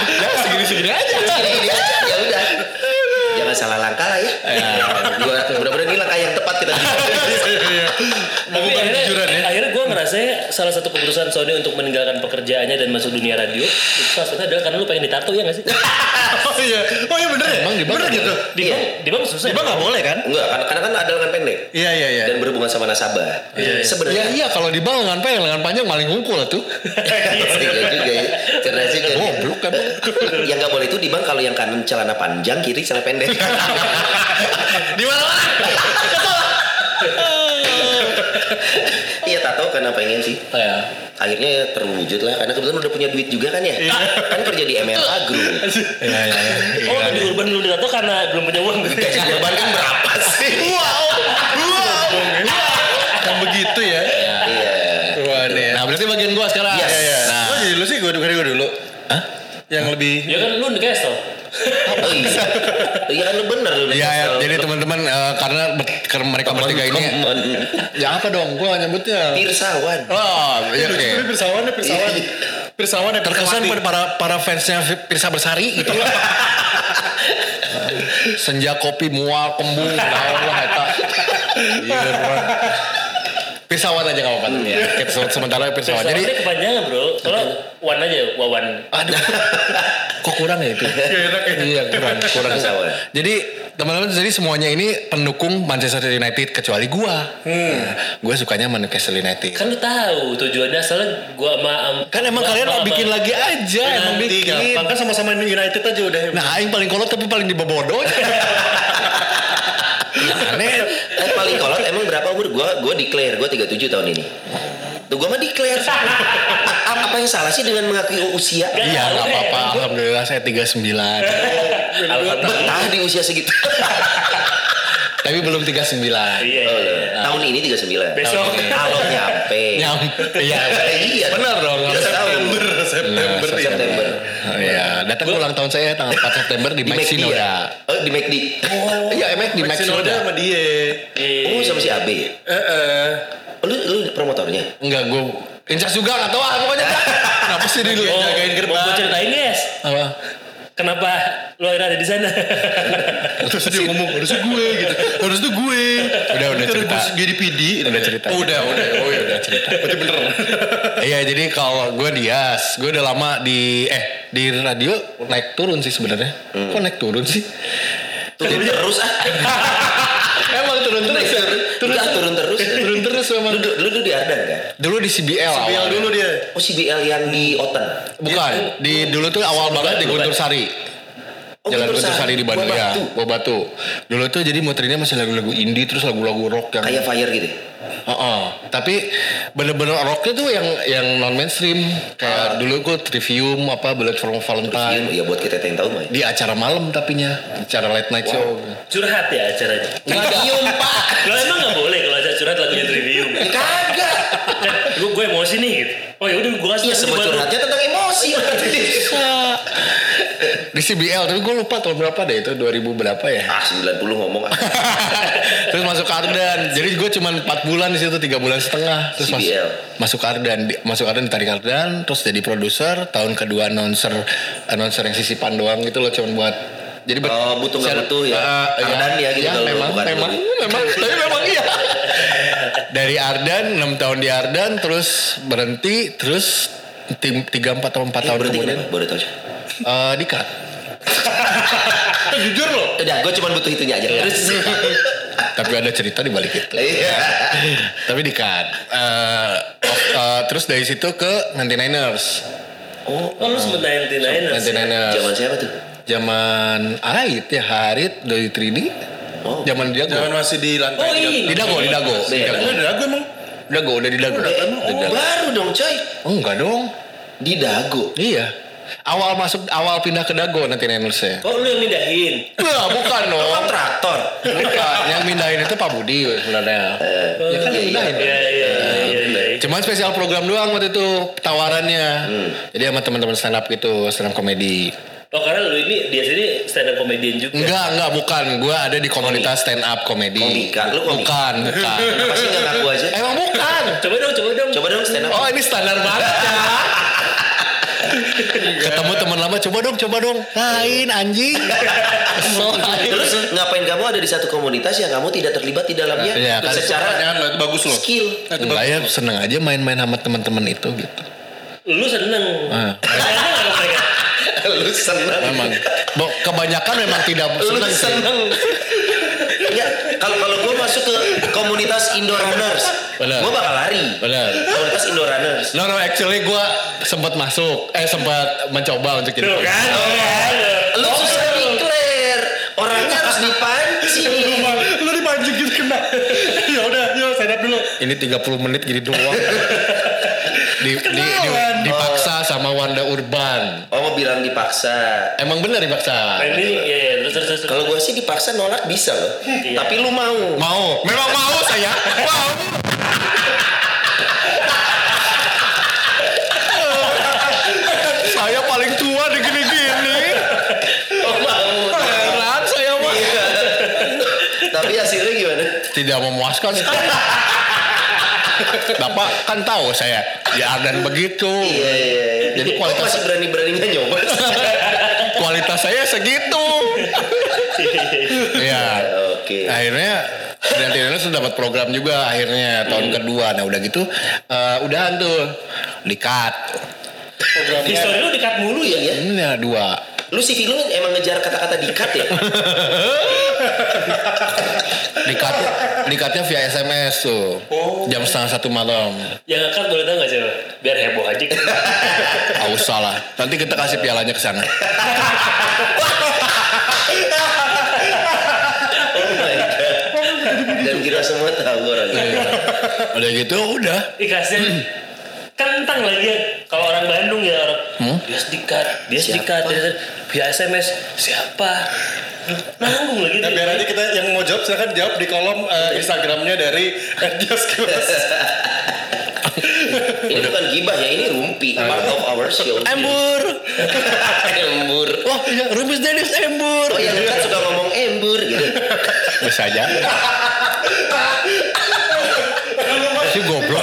Ya segini-segini aja. Gini-gini aja, ya udah. Jangan salah langkah lah ya. Gua benar-benar ini langkah yang tepat kita. Tapi akhirnya, ngerasa salah satu keputusan Sony untuk meninggalkan pekerjaannya dan masuk dunia radio itu salah satunya adalah karena lu pengen ditato ya gak sih? Oh iya. Oh iya bener ya? Emang di bank Bener gitu. Di Iya. bang, di bang susah. Di bank nggak boleh kan? Enggak, karena, karena kan ada lengan pendek Iya iya iya. dan berhubungan sama nasabah. Ya Sebenarnya iya kalau di bank lengan panjang, lengan panjang maling ngungkul tuh. Iya juga ya. Cerdas juga. dia. Goblok kan. yang nggak boleh itu di bank kalau yang kanan celana panjang, kiri celana pendek. Di mana-mana. Iya karena pengen sih. Ya. Akhirnya ya terwujud lah karena kebetulan udah punya duit juga kan ya. kan kerja di MLA Group. Iya iya iya. Oh di urban lu ditato karena belum punya uang. Gaji korban kan berapa sih? Wow. Wow. Yang begitu ya. Iya. Wah nih ya. Nah berarti bagian gua sekarang. Yes. Iya iya. Nah. Oh jadi lu sih gue gue dulu. Hah? Yang lebih Ya kan lu di Castle. Oh iya. Oh, Iya kan lu bener lu. Iya, ya, jadi teman-teman eh, karena ber- karena mereka bertiga ini ya apa dong gua nyebutnya. Pirsawan. Oh, iya oke. Tapi pirsawan ya pirsawan. Pirsawan ya Terkesan pada para para fansnya Pirsa Bersari gitu. Senja kopi mual kembung naon lah eta. Iya. Pirsawan aja enggak apa-apa ya. Kita sementara Pirsawan. Jadi kepanjangan bro. Kalau Wan aja Wawan. aduh. Kok kurang ya itu? Iya, kurang, kurang. Pirsawan. Jadi teman-teman jadi semuanya ini pendukung Manchester United kecuali gua. Hmm. Gue sukanya Manchester United. Kan lu tahu tujuannya asalnya gua sama am- Kan emang gua- kalian gua- bikin lagi aja, emang bikin. kan sama-sama United aja udah. Nah, aing paling kolot tapi paling dibobodo. Aneh. Eh paling kolot emang berapa umur? Gua gua declare gua 37 tahun ini. Tuh gua mah declare. A- apa yang salah sih dengan mengakui usia? Iya, nggak apa-apa. Alhamdulillah saya 39. Alhamdulillah. Betah di usia segitu. Tapi belum 39. Iya, iya. Oh, iya. Tahun ini 39. Besok. Kalau nyampe. Nyampe. Iya. Iya. Benar dong. Udah setahun. September ya. September. Oh, iya. Datang ulang tahun saya tanggal 4 September di, Di McD Maxinoda. ya? Oh, di McD. Iya, emang di Maxinoda Maxinoda. sama dia. Iya. Oh, sama si AB. Heeh. Lu lu promotornya? Enggak, gue Incas juga gak tau ah pokoknya. Kenapa sih dulu Oh, jagain gerbang. Mau gue ceritain guys. Apa? Kenapa lu akhirnya ada di sana? Terus dia ngomong harusnya gue gitu. Harusnya gue. Udah, udah cerita. jadi PD. Udah cerita. Oh, udah, udah. Oh, ya udah cerita. Berarti bener. Iya jadi kalau gue Dias, gue udah lama di eh di radio naik turun sih sebenarnya. Kok naik turun sih? Turun terus ah. Emang turun terus ya? Turun terus. turun memang. Lu, lu dulu di Ardan kan? Dulu di CBL awal. Biar dulu dia. Oh CBL yang di Oten. Bukan, di dulu tuh awal banget di Guntur Sari. Oh, Jalan Guntur Sari di Bandung ya. Buah Batu. Dulu tuh jadi muterinya masih lagu-lagu indie terus lagu-lagu rock yang Kayak Fire gitu. Heeh. Tapi bener-bener rocknya tuh yang yang non mainstream. Kayak dulu gue Trivium apa Bullet from Valentine. Iya, ya buat kita yang tahu mah. Di acara malam tapinya, acara late night show. Curhat ya acaranya. Trivium pak. Lo emang gak boleh kalau acara curhat lagunya Trivium. Ya kagak. Nih gitu. Oh ya udah gue kasih Iya semua curhatnya tentang emosi berarti. Di CBL, tapi gue lupa tahun berapa deh itu 2000 berapa ya. Ah 90 ngomong ah. terus masuk Ardan. Jadi gue cuma 4 bulan di situ, 3 bulan setengah. Terus CBL. masuk Ardan, Di- masuk Ardan ditarik Ardan, terus jadi produser. Tahun kedua announcer, announcer yang sisipan doang gitu loh, cuma buat jadi Oh, butuh nggak butuh ya? Iya. Ardan ya gitu Ya, memang, memang, memang, tapi memang iya. Dari Ardan, 6 tahun di Ardan, terus berhenti, terus tim 3 4 atau 4 Eh, tahun kemudian kenapa? Boleh tahu. eh di cut. Jujur loh. Udah, gue cuma butuh itunya aja. Terus Tapi ada cerita di balik itu. Iya. Tapi di cut. Eh, oh, eh, terus dari situ ke 99ers. Oh, Oh lu sempet 99ers ya? 99ers. zaman siapa tuh? Zaman Ait ya Harit dari 3D. Oh. Zaman dia Dago. masih di lantai. Oh iya. Di Dago, di Dago. Di. Dago. Udah aku emang. Dago, udah di Dago. Di Oh, Dago. baru dong coy. Oh, enggak dong. Di Dago. Iya. Awal masuk, awal pindah ke Dago nanti Niners ya. Oh lu yang mindahin. Wah, bukan dong. Kontraktor. Bukan. Yang mindahin itu Pak Budi sebenarnya. ya kan yang mindahin. Iya iya iya iya. Cuman spesial program doang waktu itu tawarannya. Jadi sama teman-teman stand up gitu, stand up komedi. Oh karena lu ini dia sini stand up comedian juga. Enggak, enggak, bukan. Gue ada di komunitas stand up komedi. Komika, lu komika? Bukan, bukan. Kenapa sih nggak ngaku aja? Emang bukan. Coba dong, coba dong. Coba dong stand up. Oh ini standar banget ya. Ketemu teman lama, coba dong, coba dong. Lain anjing. Terus ngapain kamu ada di satu komunitas yang kamu tidak terlibat di dalamnya Iya, kan. secara itu bagus loh. skill? Enggak ya, seneng aja main-main sama teman-teman itu gitu. Lu seneng. Ah. Lu seneng. Memang. Bo, kebanyakan memang tidak Lu seneng sih. seneng. Enggak, kalau kalau gue masuk ke komunitas indoor runners, Benar. gue bakal lari. Benar. Komunitas indoor runners. No, no, actually gue sempat masuk, eh sempat mencoba untuk jadi Tuh kan, tuh kan. Lu susah declare. Orangnya harus dipancing. Lu dipancing gitu kena. ya udah, yuk stand up dulu. Ini 30 menit gini doang. di, di, di, dipaksa sama Wanda Urban. Oh mau bilang dipaksa. Emang bener dipaksa? Ini ya, ya terus terus terus. Kalau gue sih dipaksa nolak bisa loh. Iya. Tapi lu mau. Mau. Memang mau saya. Mau. saya paling tua di gini-gini. Oh mau. Heran saya mah. Tapi hasilnya gimana? Tidak memuaskan. Bapak kan tahu saya di Ardan begitu. Iya iya. iya. Jadi Kok kualitas masih berani-beraninya nyoba. kualitas saya segitu. Iya. Oke. Akhirnya dan Tindakan sudah dapat program juga akhirnya tahun kedua. Nah udah gitu eh, udahan tuh di-cut. History lu dikat mulu ya? Iya. Ini ya dua. Lu CV lu emang ngejar kata-kata dikat ya? Di-cut di-cutnya via SMS tuh. Jam setengah satu malam. Yang angkat boleh tahu nggak siapa? Biar heboh aja. Ah usah lah. Nanti kita kasih pialanya ke sana. Oh. Dan kira semua tahu orangnya. Udah gitu udah. Ih kasihan. Kentang lagi ya. Kalau orang Bandung ya orang Hmm? dia dikat, dia Siapa? dikat, dia via SMS siapa? Nanggung lagi Nah, biar nanti kita yang mau jawab silahkan jawab di kolom eh, Instagramnya dari @jaskills. Ini bukan gibah ya, ini rumpi. Part of our show. Embur. Embur. Wah, ya, Rumis Dennis Embur. Oh yang dekat suka ngomong embur gitu. Bisa aja. si goblok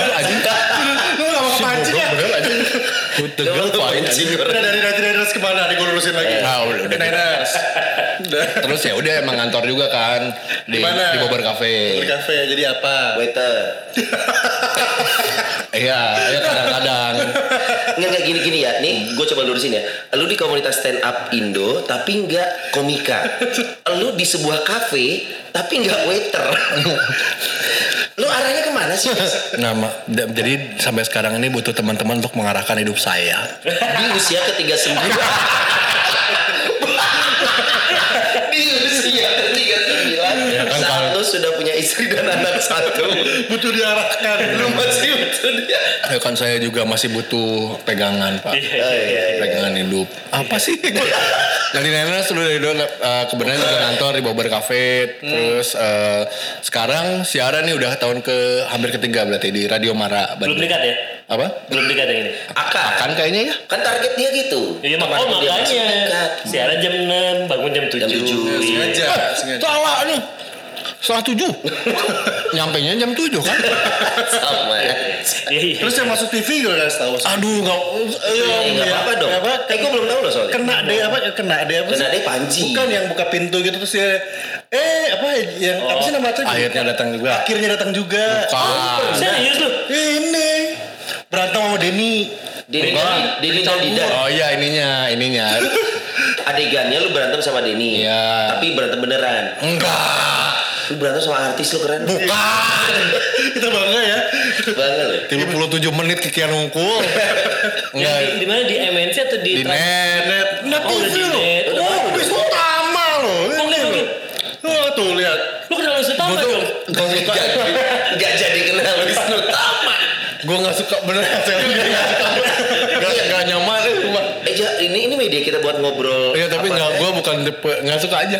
With the girl fight. Udah dari Night Riders ke mana nih gue lurusin lagi? Ah, udah, udah. Niners. Terus ya udah emang ngantor juga kan di Di mana? di Bobber Di Cafe. kafe jadi apa? Waiter. Iya, ya kadang-kadang. Nggak, nggak gini-gini ya. Nih, gue coba lurusin ya. Lu di komunitas stand up Indo, tapi nggak komika. Lu di sebuah kafe, tapi nggak waiter. Lu arahnya ke mana sih? Nama, nah, jadi sampai sekarang ini butuh teman-teman untuk mengarahkan hidup saya. Di usia ketiga sembilan. Istri dan anak satu. Butuh diarahkan. Lu masih butuh dia. Ya kan saya juga masih butuh pegangan, Pak. Iya, Oh, iya, iya. pegangan hidup. Apa sih? Jadi Nenes dulu dari dulu eh, kebenaran juga kantor di Bobber Cafe. Terus eh, sekarang siaran nih udah tahun ke hampir ketiga berarti di Radio Mara. Belum Bandung. dikat ya? Apa? Belum dikat yang ini. Akan. Kan kayaknya ya. Kan target dia gitu. Iya mak oh makanya dekat. siaran jam 6 bangun jam 7. Jam tujuh. Sengaja. Eh, sengaja. salah nih. Setengah tujuh. Nyampe nya jam tujuh kan? Sama. Iya iya. Terus yang masuk TV gue kasih tahu. Aduh nggak. Iya, nggak apa-apa dong. Nggak apa, Eh, gue belum tahu loh soalnya. Kena deh apa? Kena deh apa? sih? Kena deh Panji. Bukan yang buka pintu gitu terus dia eh apa yang apa sih nama acaranya? Akhirnya datang juga. Akhirnya datang juga. Bukan. Serius lu? Ini berantem sama Denny. Denny Denny Dida. Oh iya ininya, ininya. Adegannya lu berantem sama Denny. Iya. Tapi berantem beneran. Enggak. Lu berantem sama artis lu keren. Bukan. Kita bangga ya. Banget lu. 37 menit kikian ngungkul. Enggak. Di, di mana di MNC atau di, Di net. Net, net Oh, udah TV net. Oh, Udah. bis utama loh. Oh, Ini tuh lihat. Lu kenal Wisnu Tama dong? gak suka. Gak jadi kenal Wisnu Tama. Gue gak suka bener. Saya gak suka. Gak, gak nyaman. eh, cuma. Eh, Ja, ini ini media kita buat ngobrol. Iya tapi gak, gue bukan gak suka aja.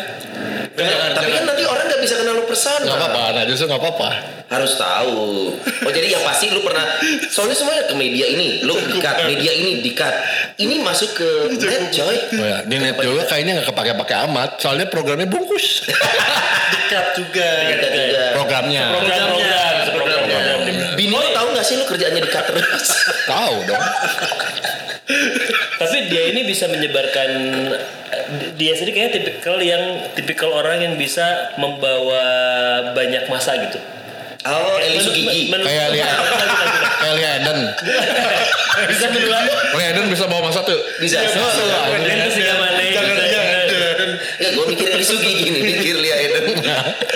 Tapi kan nanti orang gak bisa kenal lu persona. Gak apa-apa, nah justru gak apa-apa. Harus tahu. Oh jadi yang pasti lu pernah. Soalnya semuanya ke media ini, lu dikat, media ini dikat. Ini masuk ke net coy. Oh ya, di net juga kayaknya gak kepake-pake amat. Soalnya programnya bungkus. Dekat juga. Dikat juga. programnya. Program-program, program-program. Bini lu tahu gak sih lu kerjaannya dikat terus? Tahu dong. Dia ini bisa menyebarkan dia sendiri kayaknya tipikal yang tipikal orang yang bisa membawa banyak masa gitu. Oh, Eli Sugigi. Kayak Lia, kayak Lia Eden. bisa berdua. Lia Eden bisa bawa masa tuh. Bisa. Dan itu sih mana Ya, gue mikir Eli Sugigi nih, mikir.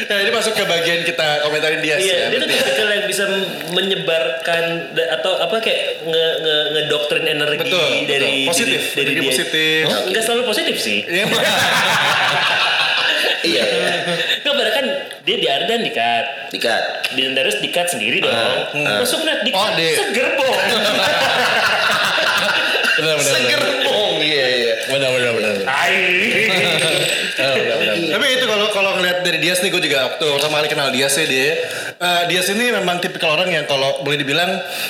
Nah, ini masuk ke bagian kita komentarin dia sih. Iya, ya, dia tuh ya. tipikal yang bisa menyebarkan atau apa kayak nge, nge, ngedoktrin energi Betul, dari betul. Positif, dari, energi dia. positif. Oh, Enggak selalu positif sih. Iya, Iya, Enggak padahal kan dia di Ardan dikat. dikat. Di Terus dikat sendiri dong. Masuk net dikat. Oh, di- Seger bong. Benar, benar, Seger bong, iya iya. Benar, benar, benar. Tai. Benar. Tapi itu kalau kalau ngeliat dari Dias nih gue juga waktu pertama kali kenal Dias ya dia. eh, Dias ini memang tipikal orang yang kalau boleh dibilang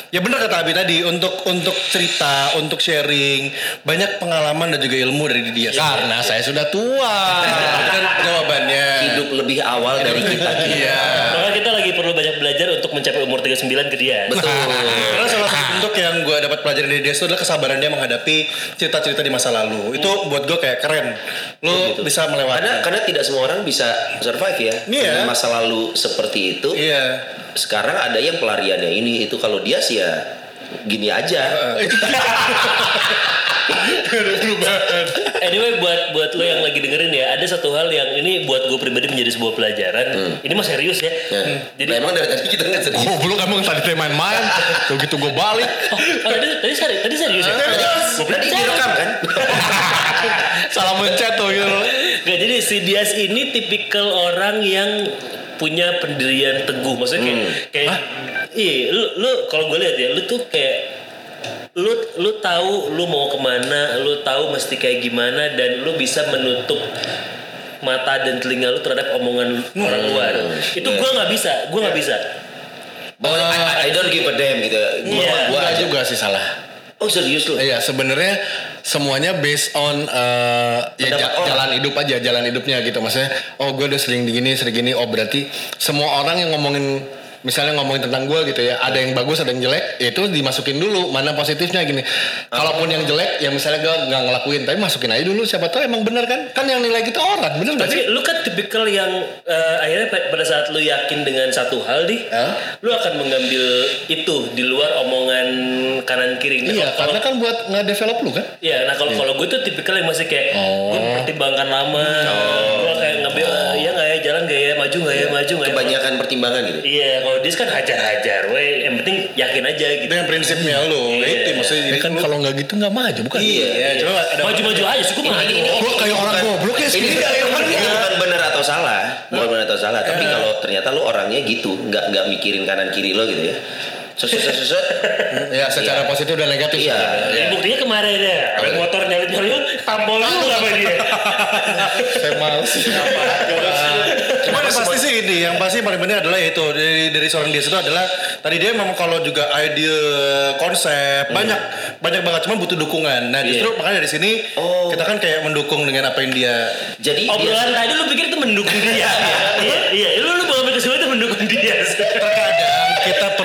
ya benar kata Abi tadi untuk untuk cerita, untuk sharing banyak pengalaman dan juga ilmu dari Dias. Karena saya sudah tua. Kan jawabannya. Hidup lebih awal dari kita. Iya. Maka kita lagi perlu banyak belajar untuk mencapai umur 39 ke dia. Betul. Karena salah satu bentuk yang gue dapat pelajaran dari Dias itu adalah kesabaran dia menghadapi cerita-cerita di masa lalu. Itu buat gue kayak keren. Lo Gitu. bisa melewati. Karena karena tidak semua orang bisa survive ya. Iya. Dengan masa lalu seperti itu. Iya. Sekarang ada yang pelariannya ini itu kalau dia sih ya gini aja. Anyway buat buat lo yang lagi dengerin ya, ada satu hal yang ini buat gue pribadi menjadi sebuah pelajaran. Ini mah serius ya. Ya. Jadi Nah, emang dari tadi kita nggak serius. Goblok emang tadi teh main-main. Tuh gitu gue balik. oh, tadi tadi serius, tadi serius ya. Tadi direkam kan? Salah mencet tuh gitu. Gak jadi si Dias ini tipikal orang yang punya pendirian teguh. Maksudnya kayak kayak iya, lu lu kalau gue lihat ya, lu tuh kayak lu lu tahu lu mau ke mana, lu tahu mesti kayak gimana dan lu bisa menutup mata dan telinga lu terhadap omongan orang luar. Itu gua nggak bisa, gua nggak bisa. Oh, I, I don't give a damn gitu. Gua, Iya. gua Enggak aja. juga sih salah. Oh serius lu? Iya sebenarnya semuanya based on eh, ya orang. jalan hidup aja jalan hidupnya gitu maksudnya oh gue udah sering begini sering gini oh berarti semua orang yang ngomongin misalnya ngomongin tentang gue gitu ya ada yang bagus ada yang jelek ya itu dimasukin dulu mana positifnya gini kalaupun yang jelek ya misalnya gue nggak ngelakuin tapi masukin aja dulu siapa tahu emang bener kan kan yang nilai kita orang bener nggak sih Tapi lu kan tipikal yang eh, akhirnya pa- pada saat lu yakin dengan satu hal di, Hah? lu akan mengambil itu di luar omongan kanan kiri. Nah, iya kalau- karena kan buat nge-develop lu kan Iya, nah kalau kalau gue tuh tipikal yang masih kayak Oh. gue mempertimbangkan lama, gue kayak ngambil iya nggak ya jalan nggak ya maju nggak ya maju nggak ya. Kebanyakan pertimbangan gitu. Iya, kalau dia kan hajar-hajar, weh yang penting yakin aja gitu. Dengan prinsipnya lu, Iya. itu maksudnya ya jadi kan kalau nggak gitu nggak maju bukan Iya, coba ada Maju-maju aja, suka maju. Gua kayak orang goblok ya Ini bukan, ini bukan benar atau salah, bukan benar atau salah. Tapi kalau ternyata lu orangnya gitu, nggak nggak mikirin kanan kiri lo gitu ya. Seset seset ya secara Iya. positif dan negatif Iya. Jadi buktinya kemarin ya, ada motor nyalip-nyalip, tampol lu apa dia? saya males Cuman yang pasti sih ini, yang pasti paling penting adalah yaitu dari dari seorang dia itu adalah tadi dia memang kalau juga ide konsep banyak banyak banget cuma butuh dukungan. Nah justru makanya dari sini Oh. kita kan kayak mendukung dengan apa yang dia Jadi dia Obrolan tadi lu pikir itu mendukung dia? Iya, iya, lu lu bawa ke itu mendukung dia.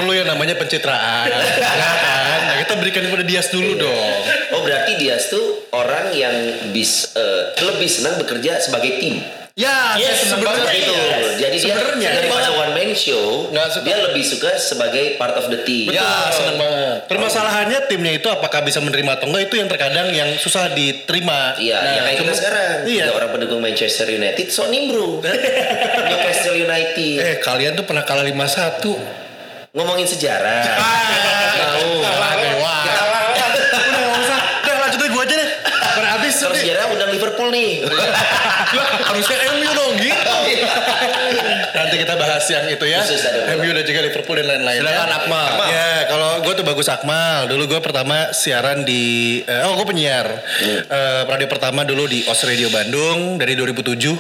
perlu yang namanya pencitraan, ya kan? Nah, kita berikan kepada Dias dulu dong. Oh berarti dia tuh orang yang bis eh, lebih senang bekerja sebagai tim. Ya, Yes, saya sebenarnya banget. iya. Betul. Jadi dia Sebenarnya. daripada one man show, Nggak suka. dia lebih suka sebagai part of the team. ya seneng banget Permasalahannya timnya itu apakah bisa menerima atau enggak itu yang terkadang yang susah diterima. Iya, Nah, ya kayak kita sekarang. Iya. Tiga orang pendukung Manchester United, so nimbrung. Newcastle United. eh kalian tuh pernah kalah 5-1 Ngomongin sejarah. Tahu. kalah dewa Udah nggak usah, udah lanjut aja gue aja deh. Nih. sejarah undang Liverpool nih. harusnya Nanti kita bahas yang itu ya. MU dan juga Liverpool dan lain-lain. Silakan, Akmal. Ya, kalau gue tuh bagus Akmal. Dulu gue pertama siaran di eh, oh gue penyiar. Eh, radio pertama dulu di OS Radio Bandung dari 2007.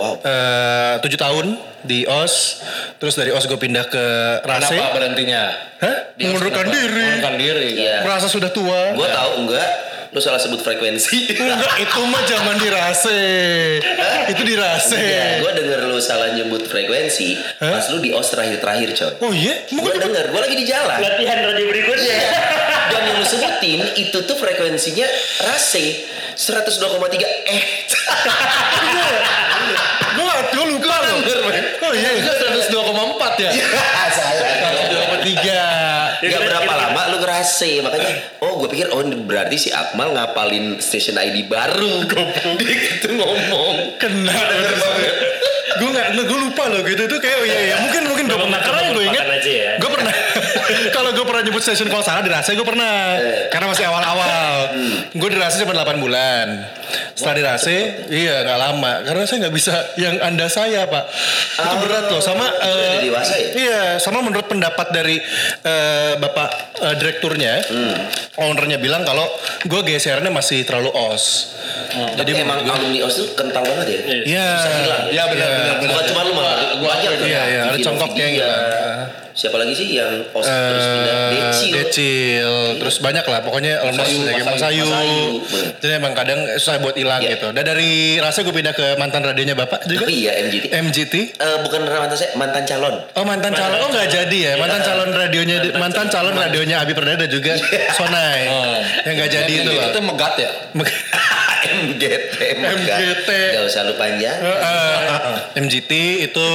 Wow. Eh, 7 tahun di OS. Terus dari OS gue pindah ke Rase. kenapa berhentinya Hah? Mengundurkan diri. mengundurkan diri Iya. Merasa sudah tua. Gua tahu enggak lu salah sebut frekuensi. Enggak itu mah zaman dirase itu dirase ya, gue denger lu salah nyebut frekuensi Hah? pas lu di os terakhir terakhir coy oh iya? Yeah? gue denger gue lagi di jalan. Latihan radio berikutnya. Iya. Dan yang lu sebutin itu tuh frekuensinya rase. 102,3 eh. Gue gue lupa loh oh iya, iya. 102,4 ya? Iya, salah. 102,3 ngerase makanya. Oh gue pikir oh berarti si Akmal ngapalin station ID baru. Dia gitu ngomong. Kena. gue gak, gue lupa loh gitu. Itu kayak oh iya iya. Mungkin mungkin gue pernah karena gue ya. gue pernah nyebut stasiun kalau salah di Rase gue pernah. Karena masih awal-awal. Gue di Rase cuma 8 bulan. Setelah di Rase iya nggak lama. Karena saya nggak bisa yang anda saya pak. Itu berat loh. Sama eh, udah dewasa ya? iya sama menurut pendapat dari eh, bapak eh, direkturnya ownernya bilang kalau gue gesernya masih terlalu os jadi emang alumni os tuh kental banget ya? Iya, Bisa hilang. Iya benar Iya. benar benar. bukan cuma lu mah banyak tuh. Iya, iya, ada congkoknya gitu. siapa lagi sih yang os terus pindah. Eh, Decil Decil, terus banyak lah pokoknya Masayu. Masayu. Masayu, bener. Jadi emang kadang susah buat hilang Iya. gitu. Dan dari rasa gue pindah ke mantan radionya bapak juga. oh iya MGT MGT. Eh, bukan mantan saya mantan calon. Oh mantan calon, oh nggak jadi ya? Mantan calon radionya, mantan calon radionya Abi Perdana dan juga Sonai, yang nggak jadi itu loh. itu megat ya MGT MGT. Gak usah lu panjang Eh, MGT itu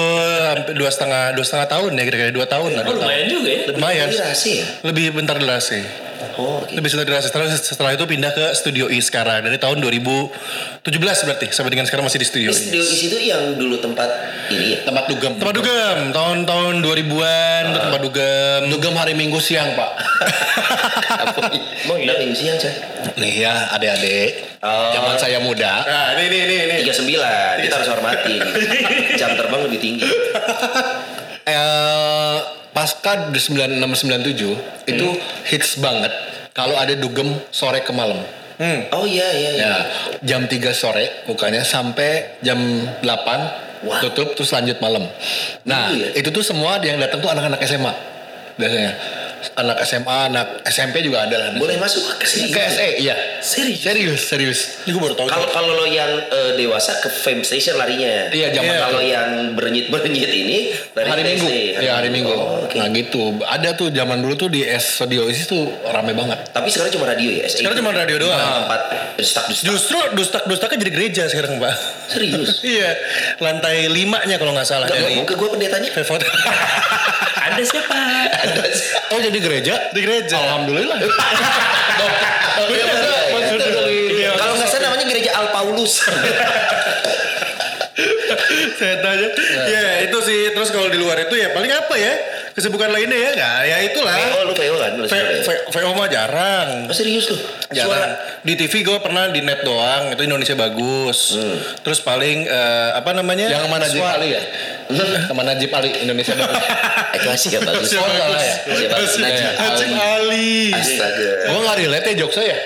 hampir dua setengah dua setengah tahun ya kira-kira dua tahun lah. Oh, lumayan juga ya. Lumayan. Lebih rasi ya Lebih bentar di Rase. Oh. Lebih setelah dirasa setelah, setelah itu pindah ke Studio I sekarang. Dari tahun 2017 berarti sampai dengan sekarang masih di Studio I. studio isi itu yang dulu tempat ini ya? Tempat dugem. Tempat dugem. Tahun-tahun 2000-an itu tempat dugem. dugem hari minggu siang pak. Mau nggak minggu siang coy nih ya adik-adik. Oh. zaman saya muda. Nah, ini ini ini ini. tiga sembilan. Kita harus hormatin jam terbang lebih tinggi eh pasca di 9697 itu hits banget kalau ada dugem sore ke malam. Hmm. Oh iya iya iya. Ya, jam 3 sore bukanya sampai jam 8 Wah. tutup terus lanjut malam. Nah, Gitu ya? itu tuh semua yang datang tuh anak-anak SMA biasanya. Anak SMA, anak SMP juga ada lah. Boleh masuk ke sini. Ke SE, iya. Serius? Serius, serius. Ini gue baru tahu. Kalau kalau lo yang eh, dewasa ke fame station larinya. Iya, zaman Iya. Kalau yang berenyit berenyit ini lari hari Minggu. SD. Ya, hari Minggu. Oh, oke. Nah, gitu. Ada tuh zaman dulu tuh di S Studio Isis tuh rame banget. Tapi sekarang cuma radio ya. SE. Sekarang cuma radio doang. Tempat destak destak. Justru dustak-dustaknya jadi gereja sekarang, Pak. Serius. iya, lantai limanya kalau nggak salah. Gak dari ngomong ke gue pendetanya. Pevot. Anda siapa? Oh, jadi gereja? di gereja. Alhamdulillah. Iya, iya, iya. Kalau nggak salah namanya gereja Al Paulus. Saya tanya. Ya, itu sih. Terus kalau di luar itu ya paling apa ya? Kesibukan lainnya ya nggak? Ya itulah. Oh lu PO kan? VO mah jarang. Oh serius lu? Jarang. Di TV gue pernah di net doang. Itu Indonesia bagus. Terus paling eh, apa namanya? Yang mana Najib Suara- Ali ya? Sama Najib Ali Indonesia bagus. Itu Asia ya bagus. Oh, salah ya? Asia bagus. Najib Najib Ali. Ali. Astaga. Gue nggak relate ya jokes saya.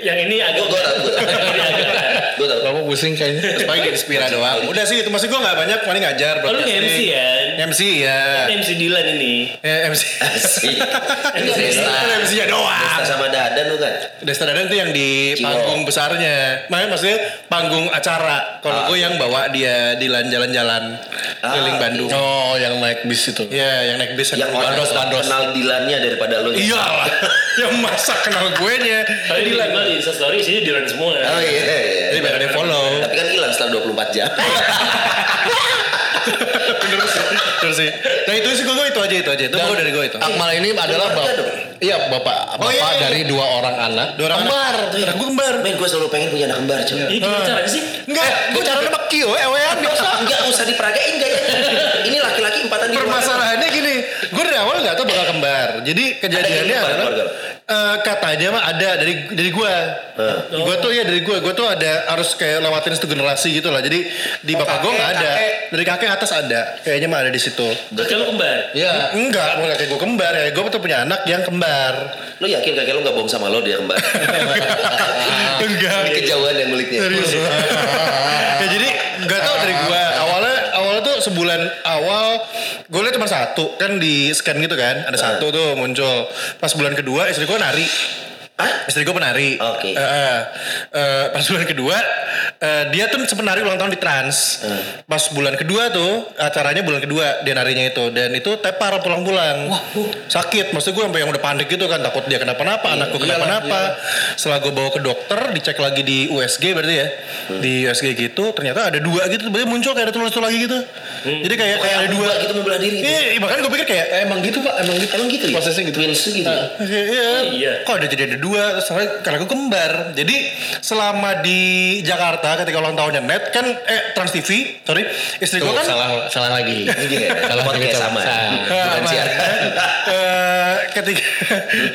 Yang ini agak Gue tau, gue tau. Kamu pusing kayaknya. Terus paling di Inspira doang. Udah sih itu masih gue nggak banyak paling ngajar. Oh, lu. MC ya? MC ya. MC Dilan ini. Ya, MC. Asik. Desta. MC-nya Desta doang. sama Dadan lu kan? Desta Dadan tuh yang di panggung besarnya. Makanya maksudnya panggung acara. Kalau Ah, gue yang bawa dia di lan- jalan-jalan keliling Bandung. Oh, yang naik bis itu. Iya, yang naik bis. Yang Bandos, bandos. kenal Dilannya daripada lu. Iya lah. yang masa kenal gue nya. Tapi di Dilan di Instastory isinya Dilan semua. Oh iya. iya. Jadi banyak yang follow. Tapi kan hilang setelah 24 jam. Bener sih. Nah itu sih gue itu aja itu aja. Itu Dan baru dari gue itu. Akmal ini adalah bapak. Iya, bapak. Bapak Oh, iya, iya. dari dua orang anak. Dua orang kembar. Anak gue kembar. Men gue selalu pengen punya anak kembar cuy. Ini gimana caranya sih? Enggak, gue caranya sama Kio, ewean biasa. Enggak usah diperagain kayaknya. Ini laki-laki empatan di. Permasalahannya gini, gue dari awal nggak tahu bakal kembar. Jadi kejadiannya adalah eh, katanya mah ada dari dari gue. Eh. Gue tuh ya dari gue, gue tuh ada harus kayak lewatin satu generasi gitu lah. Jadi di bapak gue nggak ada, dari kakek atas ada. Kayaknya mah ada di situ. Kakek lu kembar. Iya. Enggak, mau kakek gue kembar ya. Gue tuh punya anak yang kembar. Lu yakin kakek lu gak bohong sama lo dia kembar? Enggak. Ini kejauhan yang nguliknya. Serius. ya jadi nggak tahu dari gua awalnya awalnya tuh sebulan awal gue lihat cuma satu kan di scan gitu kan ada satu tuh muncul pas bulan kedua istri gua nari Hah? istri gue penari Oke. Eh, eh, eh, pas bulan kedua eh, dia tuh sempet nari ulang tahun di trans pas bulan kedua tuh acaranya bulan kedua dia narinya itu dan itu tepar pulang-pulang sakit maksud gue sampai yang udah panik gitu kan takut dia kenapa-napa anakku kenapa-napa setelah gue bawa ke dokter dicek lagi di USG berarti ya di USG gitu ternyata ada dua gitu berarti muncul kayak ada tulang-tulang lagi gitu jadi kayak kayak ada dua gitu membelah diri. gitu. Iya, makanya gue pikir kayak emang gitu pak, emang gitu. Emang gitu ya? Prosesnya gitu. Twins gitu ya? Iya, iya. kok ada jadi ada dua terus karena gue kembar jadi selama di Jakarta ketika ulang tahunnya net kan eh Trans TV sorry istri Tuh, gue kan salah salah lagi. Salah lagi sama. Nah. Siaran. Eh, ketika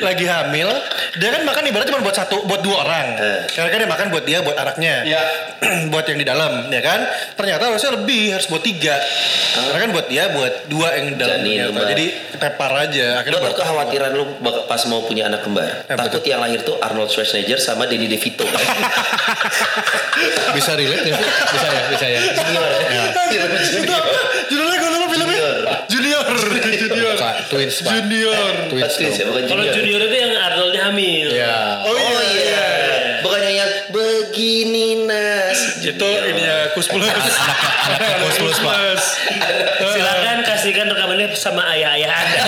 lagi hamil dia kan makan ibarat cuma buat satu buat dua orang Eh. karena kan dia makan buat dia buat anaknya Iya. buat yang di dalam ya kan ternyata harusnya lebih harus buat tiga karena kan buat dia buat dua yang di dalam jadi tepar aja akhirnya buat- kekhawatiran lu pas mau punya anak kembar? Ya, Takut yang lahir tuh Arnold Schwarzenegger sama Danny DeVito. Bisa relate ya? Bisa ya, bisa ya. itu apa judulnya gue lupa filmnya Junior Junior Kak, twins pak. Junior Twins Twins ya, bukan Kalau junior. junior itu yang Arnoldnya hamil. Iya. oh iya, Oh iya. Bukannya yang begini nas. itu ininya Kus Plus Anaknya Kus Plus, Pak. Silakan kasihkan rekamannya sama ayah-ayah Anda.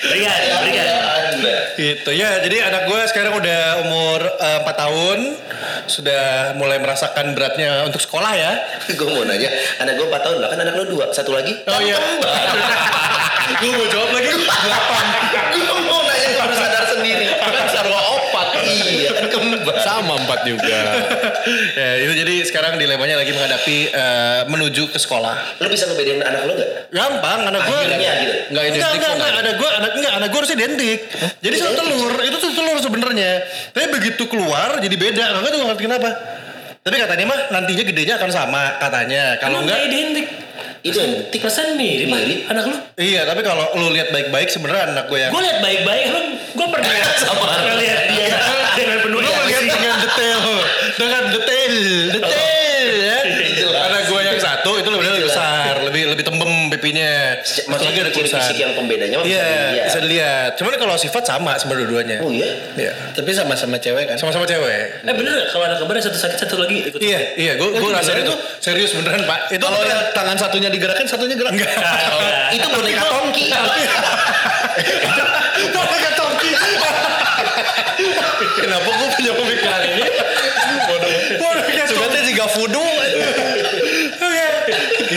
berikan, berikan. Gitu. Ya jadi anak gue sekarang udah umur eh, 4 tahun. Sudah mulai merasakan beratnya untuk sekolah ya. Gue mau nanya, anak gue 4 tahun lah kan anak lo dua, satu lagi. oh iya. Gue mau jawab lagi. 8 gue mau nanya baru sadar sendiri. Kan sarwa opat. Iya kan kembar. Sama empat juga. ya itu jadi sekarang dilemanya lagi menghadapi eh, menuju ke sekolah Lo bisa ngebedain anak lo gak? gampang anak gue Akhirnya gitu. Enggak identik enggak, enggak, anak gue, anak enggak, anak gue harusnya identik. Jadi satu telur, itu tuh telur sebenarnya. Tapi begitu keluar jadi beda, enggak tuh ngerti kenapa. Tapi katanya mah nantinya gedenya akan sama katanya. Kalau enggak, nggak identik. Itu penting. Perasaan mirip, anak lu. Iya, tapi kalau lu lihat baik-baik sebenarnya anak gue yang Gue liat baik-baik, lu gue pernah Sama. pernah lihat dia dengan penuh emosi. Dengan detail, dengan detail, detail ya. Anak gue yang satu itu lebih Jelas. besar, lebih lebih tembem pipinya. Maksudnya ada ciri fisik yang pembedanya Iya, bisa dilihat. Cuman kalau sifat sama sebenarnya dua-duanya. Oh iya. Iya. Tapi sama-sama cewek kan. Sama-sama cewek. Eh bener kalau anak kembar satu sakit satu lagi ikut Iya, iya, gue gue beneran itu tuh. serius beneran pak. Itu Kalau yang tangan satunya digerakkan, satunya gerak. enggak. Itu boneka tongki. Boneka tongki. Kenapa gue punya pemikiran ini? Boneka tongki. Sebenarnya juga voodoo. Oke.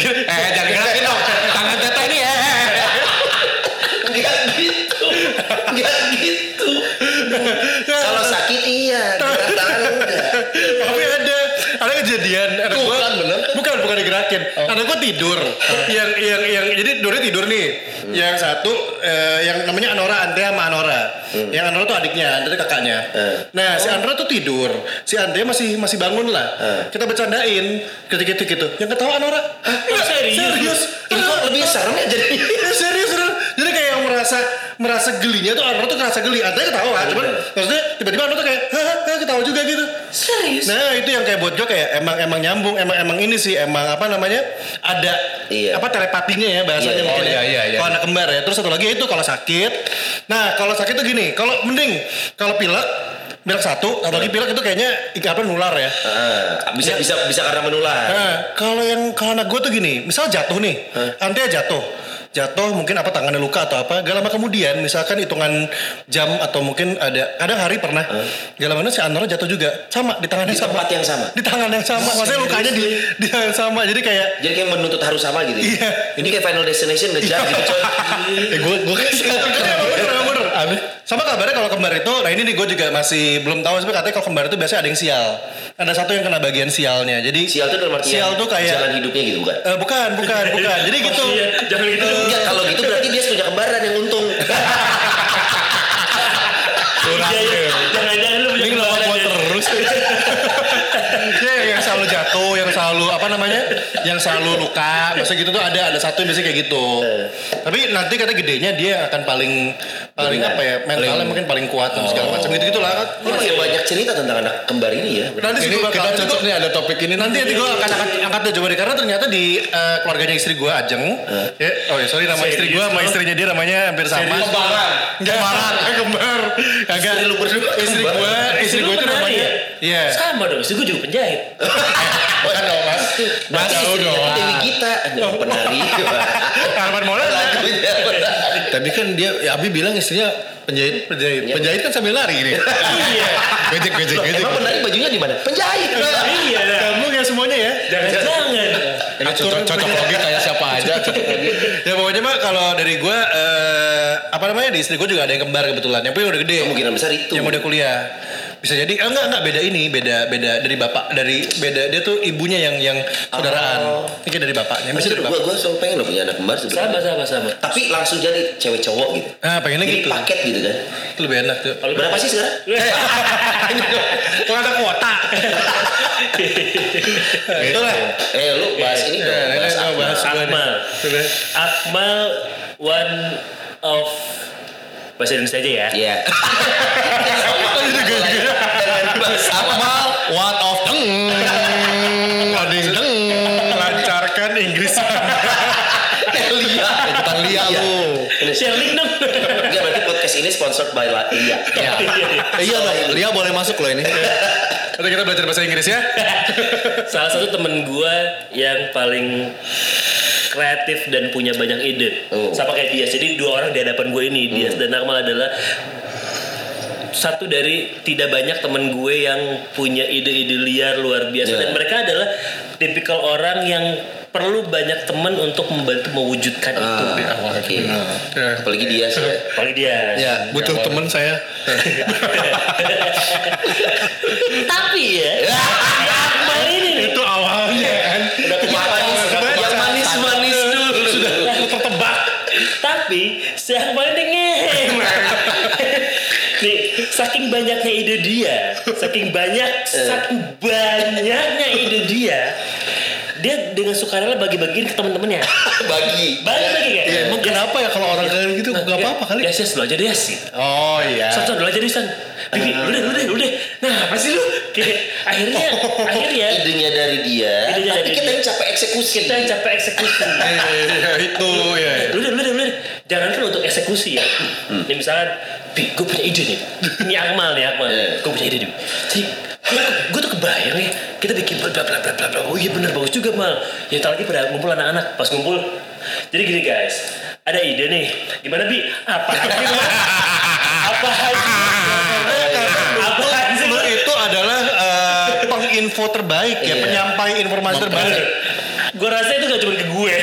Eh, jangan bukan digerakin anak gua tidur. Yang yang yang jadi dulu tidur nih. Yang satu eh, yang namanya Anora Antea sama Anora. Yang Anora tuh adiknya tuh kakaknya. Eh. nah si Anora tuh tidur. Si Antea masih masih bangun lah. Eh. kita bercandain. Ketika gitu. Gitu yang ketawa Anora? Hah? serius? serius? Ini kok lebih serem ya jadi. Serius merasa merasa gelinya tuh Anwar tuh ngerasa geli. Antara ketawa, cuman maksudnya tiba-tiba Anwar tuh kayak hahaha ketawa juga gitu. Serius? Nah itu yang kayak buat gue kayak emang emang nyambung, emang emang ini sih emang apa namanya ada Iya. apa telepatinya ya bahasanya Iya, mungkin iya, ya. iya, iya. Kalau anak kembar ya. Terus satu lagi itu kalau sakit. Nah kalau sakit tuh gini, kalau mending kalau pilek pilek satu, satu lagi pilek itu kayaknya apa nular ya. Ah, bisa bisa bisa karena menular. Nah, kalau yang kalau anak gue tuh gini, misal jatuh nih, Antea jatuh, jatuh mungkin apa tangannya luka atau apa, gak lama kemudian, misalkan hitungan jam atau mungkin ada, kadang hari pernah, gak lama si Anora jatuh juga, sama di tangannya Di sama, tempat yang sama? di tangan yang sama, maksudnya lukanya di di yang sama, jadi kayak Jadi kayak menuntut harus sama gitu. ya? Iya. Ini kayak Final Destination ngejar gitu coy. Eh, gue gue Bener. Sama kabarnya kalau kembar itu, nah ini nih gue juga masih belum tahu, tapi katanya kalau kembar itu biasanya ada yang sial. Ada satu yang kena bagian sialnya, jadi Sial tuh dalam artian sial tuh kayak jalan hidupnya gitu bukan? Eh, bukan, bukan, bukan. Jadi gitu. Iya, jangan gitu. Enggak, kalau gitu berarti dia punya kembaran yang untung. Iya, iya. Jangan-jangan lu punya kembaran ya? terus? Ya, yang selalu jatuh, yang selalu apa namanya, yang selalu luka, masa gitu tuh ada ada satu yang biasanya kayak gitu. Tapi nanti kata gedenya dia akan paling paling Dominan. apa ya mentalnya mungkin paling kuat dan segala macam gitu gitulah. Ini masih banyak cerita tentang anak kembar ini ya. Nanti Ini gue kita cocok nih ada topik ini Nanti nanti gue akan angkat, angkat deh coba deh karena ternyata di eh, keluarganya istri gue Ajeng. Ya, oh ya sorry nama istri gue sama istrinya dia namanya hampir sama. Kembaran. Kembaran, eh, kembar. Kagak. Istri lu berdua Istri gue, istri lu gue itu namanya. ya? Iya. Sama dong, istri gue juga penjahit. Bukan dong mas. Mas Jauh istrinya dong. Dewi Gita, Nggak, penari. Harapan Maulana. Tapi kan dia, ya Abi bilang istrinya penjahit. Penjahit. Penjahit kan sambil lari ini. Iya. Gojek, gojek, Loh, gojek. Emang penari bajunya di mana? Penjahit. Iya. Kamu ya semuanya ya. Jangan-jangan. Ini cocok, cocok logi kayak siapa aja. Ya pokoknya mah kalau dari gue eh, apa namanya di istri gue juga ada yang kembar kebetulan yang punya udah gede Kemungkinan besar itu. yang udah kuliah bisa jadi eh, enggak enggak beda ini beda beda dari bapak dari beda dia tuh ibunya yang yang saudaraan Oh. ini dari bapaknya bisa dari Gue bapak gue selalu pengen loh punya anak kembar Sama, sebenarnya. sama, sama. Tapi langsung jadi cewek cowok gitu. ah pengennya Jadi gitu paket gitu kan. itu lebih enak tuh Kalau Berapa sih sekarang? kalau ada kuota itulah Eh lu bahas ini dong. Ya, Bahas Akmal. Akmal. Akmal one of bahasa Indonesia aja ya. Iya. Dengan bahasa Akmal, one of deng. Wading deng. lancarkan Inggris Lia. Ikutan Lia lu. Sharing dong. Enggak berarti podcast ini sponsored by La Lia. Ya. Iya dong, Lia boleh masuk loh ini. Nanti kita belajar bahasa Inggris ya Salah satu temen gue yang paling kreatif dan punya banyak ide. Oh. Sama kayak dia. Jadi dua orang di hadapan gue ini, dia dan Akmal adalah satu dari tidak banyak temen gue yang punya ide-ide liar luar biasa Yeah. dan mereka adalah tipikal orang yang perlu banyak teman untuk membantu mewujudkan itu. Ah, oke. Ya. Apalagi dia sih. ya. Apalagi dia. Ya, butuh temen saya. Tapi ya, ini nih, itu awalnya kan Yang manis, yang manis-manis dulu. Sudah tertebak Tapi si Akmal ini ngehem. Nih, saking banyaknya ide dia, saking banyak, saking banyaknya ide dia, dia dengan sukarela bagi-bagiin ke temen-temennya. Bagi. Bagi-bagi kan? Ya, emang kenapa ya kalau orang kayak gitu nggak apa-apa kali? Ya sih, lu aja deh sih. Oh iya. San, lu aja deh, San. Bibi, lu deh, lu deh. Nah, apa sih lu? Kayak akhirnya, akhirnya Idenya dari dia, Idenya tapi dari kita dia. yang capek eksekusi. kita yang capek eksekusi. Iya, itu ya. deh, lu deh, lu deh. Jangan kan untuk eksekusi ya. Nih misalkan, Bi, gue punya ide nih. Ini Akmal nih, Akmal. Iya. Gue punya ide nih. Jadi, gue tuh kebayang ya. Kita bikin bla bla bla bla bla. bla. Oh iya bener, bagus juga Mal. Ya ntar lagi pada ngumpul anak-anak. Pas ngumpul. Jadi gini guys. Ada ide nih. Gimana Bi? Apa aja? Apa aja? Adalah eh, penginfo terbaik ya, Iya. penyampai informasi terbaik. Gue rasa itu gak cuma ke gue.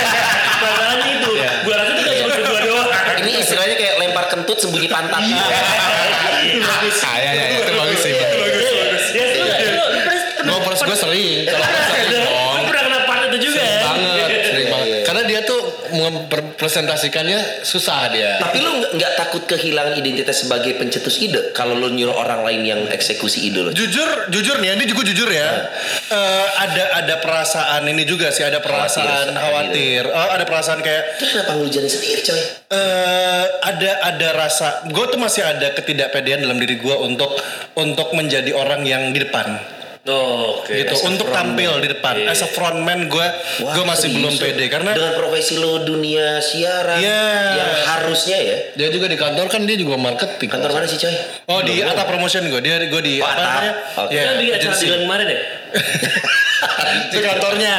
Masalahnya itu. Gue rasa itu gak cuma ke gue doang. Ini istilahnya kayak lempar kentut sembunyi pantat. Iya. Kayak ya, itu bagus sih. Ya, pernah- Gue pers gue sering. Kalau gue sering Lu dong. pernah kena part itu juga ya? Banget, sering Iya, banget. iya. Karena dia tuh mempresentasikannya susah dia. Tapi lu nggak- takut kehilangan identitas sebagai pencetus ide kalau lu nyuruh orang lain yang eksekusi ide lo? Jujur, jujur nih, ini juga jujur ya. Eh, ada ada perasaan ini juga sih, ada perasaan Khawatir, khawatir. Oh, ada perasaan kayak Terus kenapa lu jadi sendiri coy? eh ada ada rasa gue tuh masih ada ketidakpedean dalam diri gue untuk untuk menjadi orang yang di depan Oh, oke. gitu as a untuk tampil di depan Iya. as a frontman gue gue masih serius belum lu? pede karena dengan profesi lo dunia siaran Iya. yang harusnya ya. Dia juga di kantor kan dia juga marketing. Kantor mana sih coy? oh di Ata Promotion gue dia gue di Oh, apa namanya Oke. Ya, Kan bikin acara kemarin ya? itu kantornya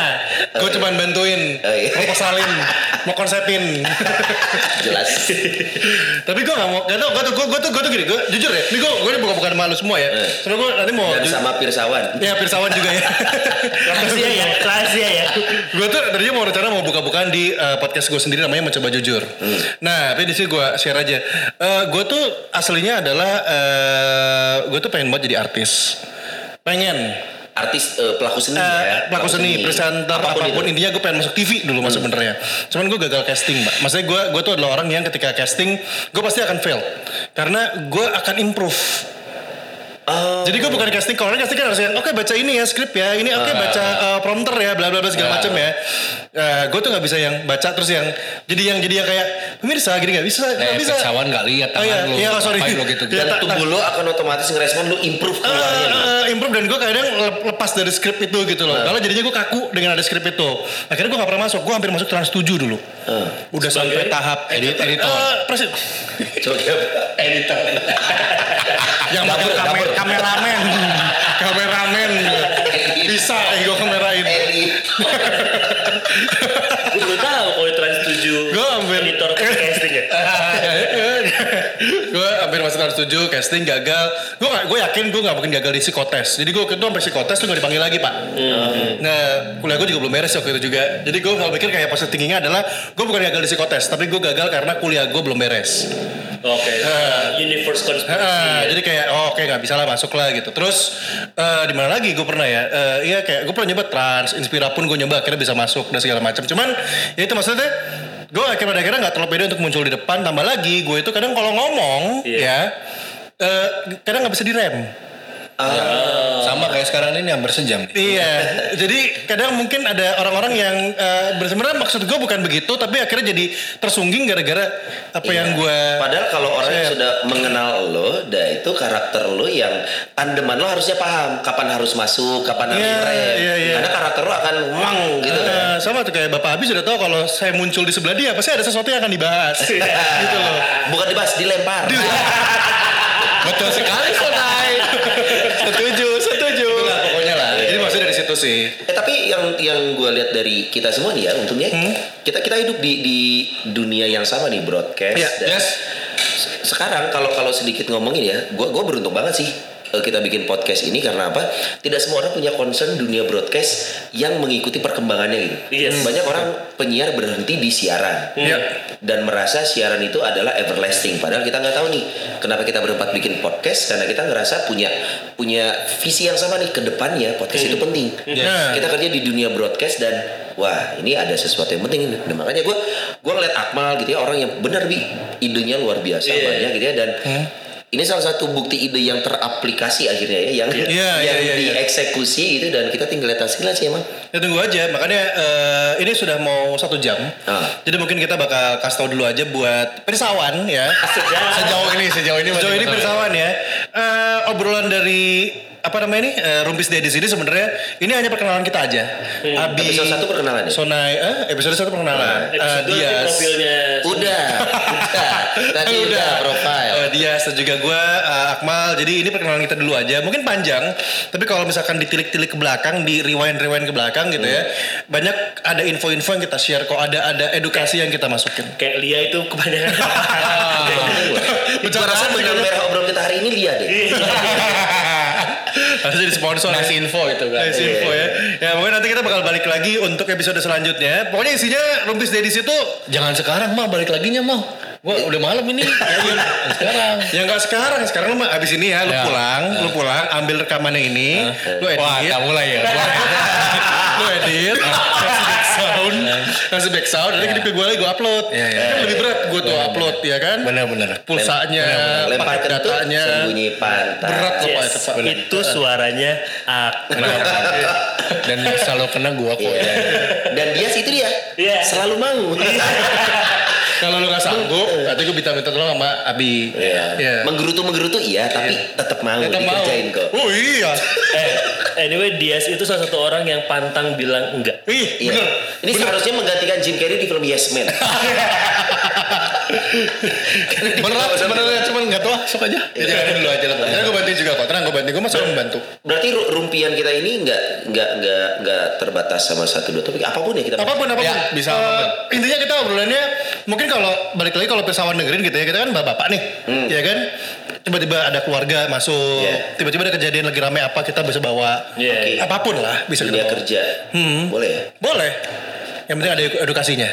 gue cuman bantuin Oh, iya. mau pesalin mau konsepin Jelas. tapi gue gak mau gak tau gue tuh gue tuh gue tuh gini gue jujur ya ini gue gue bukan bukan malu semua ya Eh. soalnya gue nanti mau Dan sama Pirsawan. ya pirsawan juga ya Rahasia ya, rahasia ya. gue tuh tadinya mau rencana mau buka-bukaan di eh, podcast gue sendiri namanya mencoba jujur. Nah, tapi di sini gue share aja. Eh, gue tuh aslinya adalah eh gue tuh pengen banget jadi artis. Pengen. Artis eh, pelaku seni Eh, ya. pelaku seni, presenter, apa pun, itu. Hmm. intinya gue pengen masuk TV dulu mas sebenarnya. Cuman gue gagal casting, mbak. Maksudnya gue gue tuh adalah orang yang ketika casting gue pasti akan fail karena gue akan improve. Oh. Jadi gue bukan casting, kalau orang casting kan harus yang oke baca ini ya skrip ya, ini oke baca uh, prompter ya, bla bla bla segala macam ya. gue tuh nggak bisa yang baca terus yang jadi yang jadi yang kayak pemirsa gini nggak bisa, nggak Eh, bisa. persawan nggak lihat Oh, tangan iya, lu. iya, oh, sorry. Lu gitu. Ya, Dan tak- tubuh lo akan otomatis ngerespon lu improve Eh, keluarnya. lo. eh, improve dan gue kadang lep- lepas dari skrip itu gitu loh. Kalau jadinya gue kaku dengan ada skrip itu. Akhirnya gue gak pernah masuk. Gue hampir masuk trans 7 dulu. Udah sampai tahap edit- editor. Eh, persis. Coba editor. yang Dapur, kamer kameramen, kameramen. Bisa gue kamerain. edit. Gue baru tahu kalau di Trans 7 Gua hampir- editor casting ya. Gue hampir masuk trans 7 casting gagal. Gue gak, gue yakin gue gak mungkin gagal di psikotes. Jadi gue itu sampai psikotes tuh gak dipanggil lagi pak. Nah kuliah gue juga belum beres waktu itu juga. Jadi gue kalau pikir kayak positif tingginya adalah gue bukan gagal di psikotes, tapi gue gagal karena kuliah gue belum beres. Oke. Universe conspiracy. Ya. jadi kayak oh oke nggak bisa lah masuk lah gitu. Terus eh, di mana lagi gue pernah ya? Eh, iya kayak gue pernah nyoba trans, inspira pun gue nyoba akhirnya bisa masuk dan segala macam. Cuman ya itu maksudnya gue akhirnya pada akhirnya nggak terlalu pede untuk muncul di depan. Tambah lagi gue itu kadang kalau ngomong Iya. ya eh, kadang nggak bisa direm. Sama kayak sekarang ini hampir sejam. Iya, jadi kadang mungkin ada orang-orang yang eh, sebenarnya maksud gue bukan begitu, tapi akhirnya jadi tersungging gara-gara apa yang Iya. gue Padahal kalau orang yang sudah mengenal lo, dah itu karakter lo yang tandeman lo harusnya paham kapan harus masuk, kapan harus Iya, rem. iya, iya. Karena karakter lo akan mang gitu kan. Eh, sama tuh kayak Bapak Abi sudah tahu kalau saya muncul di sebelah dia pasti ada sesuatu yang akan dibahas gitu loh. Bukan dibahas, dilempar. Betul sekali, Sonai. setuju, setuju. Itulah pokoknya lah. Iya. Jadi situ sih. Eh tapi yang yang gue lihat dari kita semua nih ya, untungnya Hmm? kita kita hidup di di dunia yang sama nih broadcast. Iya, dan yes. Sekarang kalau kalau sedikit ngomongin ya, gue gue beruntung banget sih kita bikin podcast ini karena apa? Tidak semua orang punya concern dunia broadcast yang mengikuti perkembangannya gitu. Yes. Banyak orang penyiar berhenti di siaran Iya. dan merasa siaran itu adalah everlasting. Padahal kita nggak tahu nih kenapa kita berempat bikin podcast karena kita ngerasa punya punya visi yang sama nih ke depannya podcast itu penting. Iya. Kita kerja di dunia broadcast dan wah ini ada sesuatu yang penting. Nah, makanya gue gue ngeliat Akmal gitu ya orang yang benar bi idenya luar biasa Iya. banyak gitu ya dan ini salah satu bukti ide yang teraplikasi akhirnya ya, yang Iya, yang iya, iya, iya. dieksekusi itu dan kita tinggal lihat hasilnya sih emang. Ya tunggu aja, makanya eh, ini sudah mau satu jam. Ah. Jadi mungkin kita bakal kasih tahu dulu aja buat persawan ya. Sejauh ini, sejauh ini Sejauh ini persawan ya. Eh, obrolan dari apa namanya ini eh, Rumpis Dedis ini sebenarnya ini hanya perkenalan kita aja. Abi Episode satu perkenalan ya? Sonai eh, episode satu perkenalan. Eh, Episode nanti Dias. profilnya Udah, udah. Tadi udah, profile. Eh, Dias dan juga gue Akmal. Jadi ini perkenalan kita dulu aja. Mungkin panjang, tapi kalau misalkan ditilik-tilik ke belakang, di rewind-rewind ke belakang gitu ya, banyak ada info-info yang kita share. Kok ada ada edukasi yang kita masukin. kayak Lia itu kebanyakan. Gua rasa benang merah obrolan kita hari ini lihat deh. Harus jadi sponsor. ngasih ya. info itu kan. Ngasih info ya. Ya pokoknya nanti kita bakal balik lagi untuk episode selanjutnya. Pokoknya isinya Rumpis Dedis itu Jangan sekarang mah balik lagi nya mau. Gua udah malam ini. sekarang. Ya nggak sekarang, sekarang lu mah abis ini ya, lu Ya. pulang, lu pulang, ambil rekamannya ini, lu edit, Wah, kamu mulai ya. lu edit, sound, kasih back sound, nanti ke gue lagi gue upload. Ya, ya. Kan lebih berat gue tuh upload ya kan. Bener-bener. Pulsanya, Lempar paket kentut, datanya, sembunyi pantat. berat loh Pak. Yes, itu, Pak. itu suaranya ak. Dan selalu kena gua kok. Iya. Dan dia itu dia. Iya. Selalu mau. Kalau lu nggak sanggup, nanti gue minta minta tolong sama Abi. Iya. Iya. Menggerutu menggerutu iya, tapi tetap mau Tetap mau. dikerjain kok. Oh iya. Eh, anyway Dias itu salah satu orang yang pantang bilang enggak. Ih, Iya. bener. Ini seharusnya menggantikan Jim Carrey di film Yes Man. Beneran sebenarnya cuman nggak tahu, ah, sok aja. Ya, jalanin dulu aja lah. Karena gue bantuin juga kok. Tenang gue bantuin. Gue masih membantu. Berarti ru- rumpian kita ini nggak nggak nggak nggak terbatas sama satu dua topik. Apa pun ya kita. apa pun apa pun Ya, bisa apa pun. intinya kita obrolannya mungkin kalau balik lagi kalau pesawat dengerin gitu ya kita kan bapak-bapak nih ya kan tiba-tiba ada keluarga masuk Iya. tiba-tiba ada kejadian lagi rame apa kita bisa bawa Iya. Oke. apa pun lah bisa kita Dunia bawa kerja. Boleh ya? boleh yang penting ada edukasinya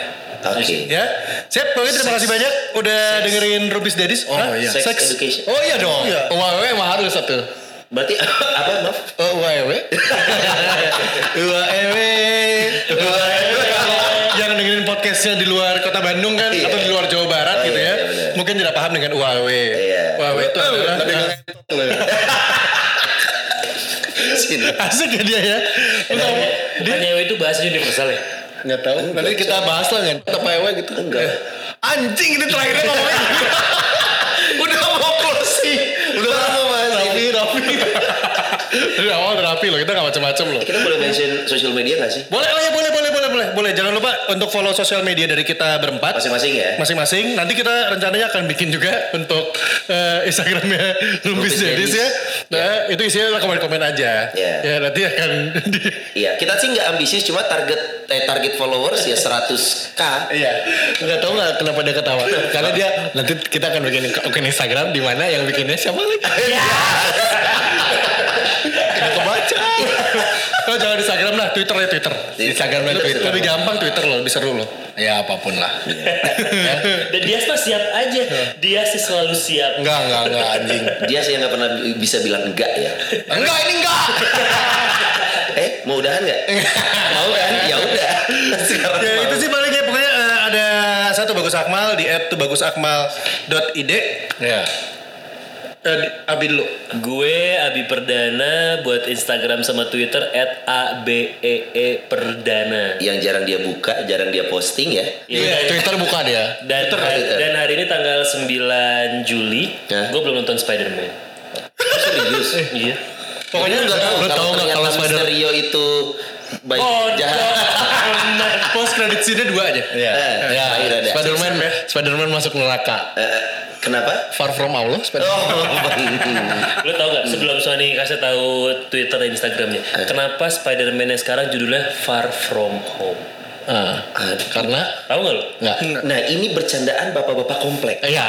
Oke. ya siap oke terima kasih banyak udah dengerin Rubis Daddies Oh, Hah? iya. Sex education. oh iya dong iya. Wawe mah harus satu. Berarti apa maaf? Oh, wawe. Dua ewe, dua ewe. Yang dengerin podcastnya di luar kota Bandung kan Iya. atau di luar Jawa Barat Oh, gitu iya, ya, iya, benar. mungkin tidak paham dengan UAW. Iya. UAW itu adalah Sini. asik ya dia ya. Lu tahu? Bukannya itu bahasa universal ya? Nggak tahu. Nanti kita bahas lah kan. Apa wawe gitu. Enggak. Anjing ini terakhirnya ngomongnya. Udah mau closing. Udah lama mas. Rapi, rapi. Dari awal udah rapi loh, kita gak macam-macam loh. Kita boleh mention sosial media nggak sih? Boleh, oh ya boleh, boleh, boleh, boleh, boleh. Jangan lupa untuk follow sosial media dari kita berempat. Masing-masing ya. masing-masing. Nanti kita rencananya akan bikin juga untuk eh, Instagramnya Rumpis Dedis ya. Nah, itu isinya komen-komen aja. Iya. Ya, nanti akan Iya, kita sih nggak ambisius, cuma target eh, target followers ya 100k. Iya. Nggak tahu nggak kenapa dia ketawa. Karena dia nanti kita akan bikin akun Instagram di mana yang bikinnya siapa lagi? Oh, jangan Instagram lah, Twitter ya Twitter. Instagram dan Lebih, Twitter. lebih gampang Twitter loh, lebih seru loh. Ya apa pun lah. Dan Dias mah siap aja. Dias sih selalu siap. Enggak, enggak, enggak anjing. Dia sih yang nggak pernah bisa bilang enggak ya. Enggak, ini enggak. Eh, mau udahan nggak? mau kan? Ya udah. Sekarang Ya itu sih paling ya pokoknya eh, ada satu bagus akmal di @bagusakmal.id. Ya. Eh, Abi dulu. Gue Abi Perdana buat Instagram sama Twitter at ABEE E Perdana. yang jarang dia buka, jarang dia posting ya. Iya, Twitter buka dia. Dan, Twitter, hari, Twitter. dan hari ini tanggal 9 Juli, Ya. gue belum nonton Spider-Man. Serius. Iya. Pokoknya nggak tahu Lu tahu kalau nggak kalau Spider- Mysterio itu baik Oh, jahat. Post credit scene dua aja. Ya. Eh, ya. terakhir ada. Spiderman, Spiderman masuk neraka. Eh, eh, kenapa? Far from Allah, Spiderman. Oh, Lo tau gak sebelum Sony kasih tahu Twitter dan Instagramnya, kenapa Spider-Man yang sekarang judulnya Far From Home? Ah, karena Tahu gak lo? enggak. nah ini bercandaan bapak-bapak komplek. Iya.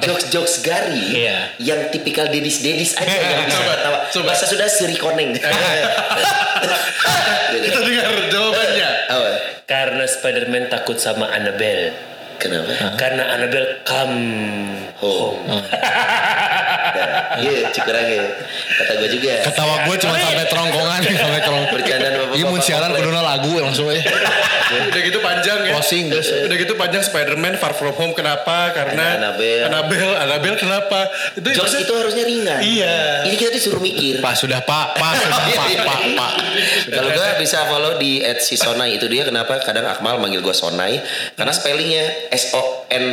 Jokes-jokes gari Iya. yang tipikal dedis-dedis aja yang bisa Coba, ketawa. coba. Masa sudah seri koneng. Kita dengar jawabannya. Karena Spider-Man takut sama Annabelle. Kenapa? Karena Annabelle come Home. Iya, cukurang ya. Kata gue juga. Ketawa gue cuma sampai terongkongan sampai terong. Bercandaan bapak-bapak Iya mun siaran kuduna lagu langsung aja. Udah gitu panjang ya. Closing, guys. Udah gitu panjang Spider-Man Far From Home kenapa? Karena Annabelle. Annabelle, Annabelle kenapa? Itu George itu harusnya ringan. Iya. Ini kita disuruh mikir. Pak sudah pak, pak sudah pak, pak, pak. Kalau gue bisa follow di at si Sonai itu dia kenapa kadang Akmal manggil gue Sonai karena spellingnya S O N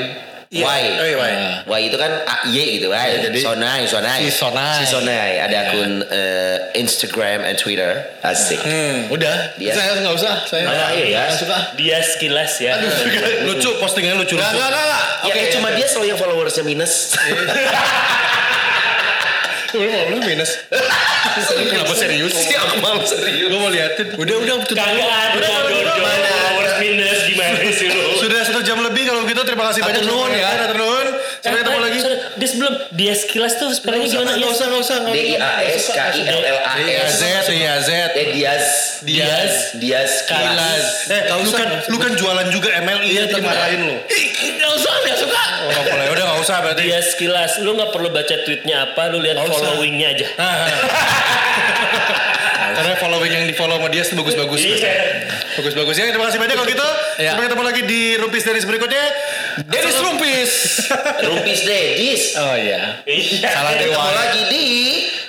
Y. Iya. Oh, iya, Y. Y itu kan A Y gitu, Y. jadi Sonai, Sonai. si Sonai. Si Sonai. Ada akun eh, Instagram and Twitter. Asik. Hmm, udah. Dia- Saya nggak usah. Saya iya, ya. suka. Dia sekilas ya. lucu postingannya lucu. Nggak, lucu. nggak, nggak, nggak. Ya, Oke, eh, cuma oke. dia selalu yang followersnya minus. Lu mau lu minus. Kenapa serius? Si Akmal serius. Gue mau liatin. Udah udah. Kagak ada Udah, udah, Dodo. udah. Power minus terima kasih banyak nuhun ya. Nuhun. Sampai ketemu lagi. Dia sebelum dia sekilas tuh spellingnya gimana? Nggak usah, nggak usah. D I. A S K I L L A Iya S. Z, iya Z. Eh Diaz. Diaz. Diaz Kilas. Kilas. Eh, lu kan lu kan jualan juga MLI ya dimarahin lu. Ih, Nggak usah, nggak suka. Oh, boleh. Udah nggak usah berarti. Dia sekilas, lu nggak perlu baca tweetnya apa, lu lihat followingnya aja. Karena following yang di follow sama dia itu bagus-bagus. Iya. Bagus-bagus ya. Terima kasih banyak kalau gitu. Ya. Sampai ketemu lagi di Rumpis Deris berikutnya. Dennis Rumpis. Rumpis Dedis. Oh iya. Iya. Salah dewa. lagi di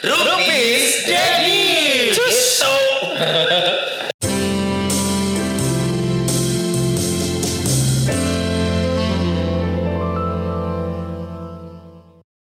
Rumpis, Rumpis Dedis. Itu.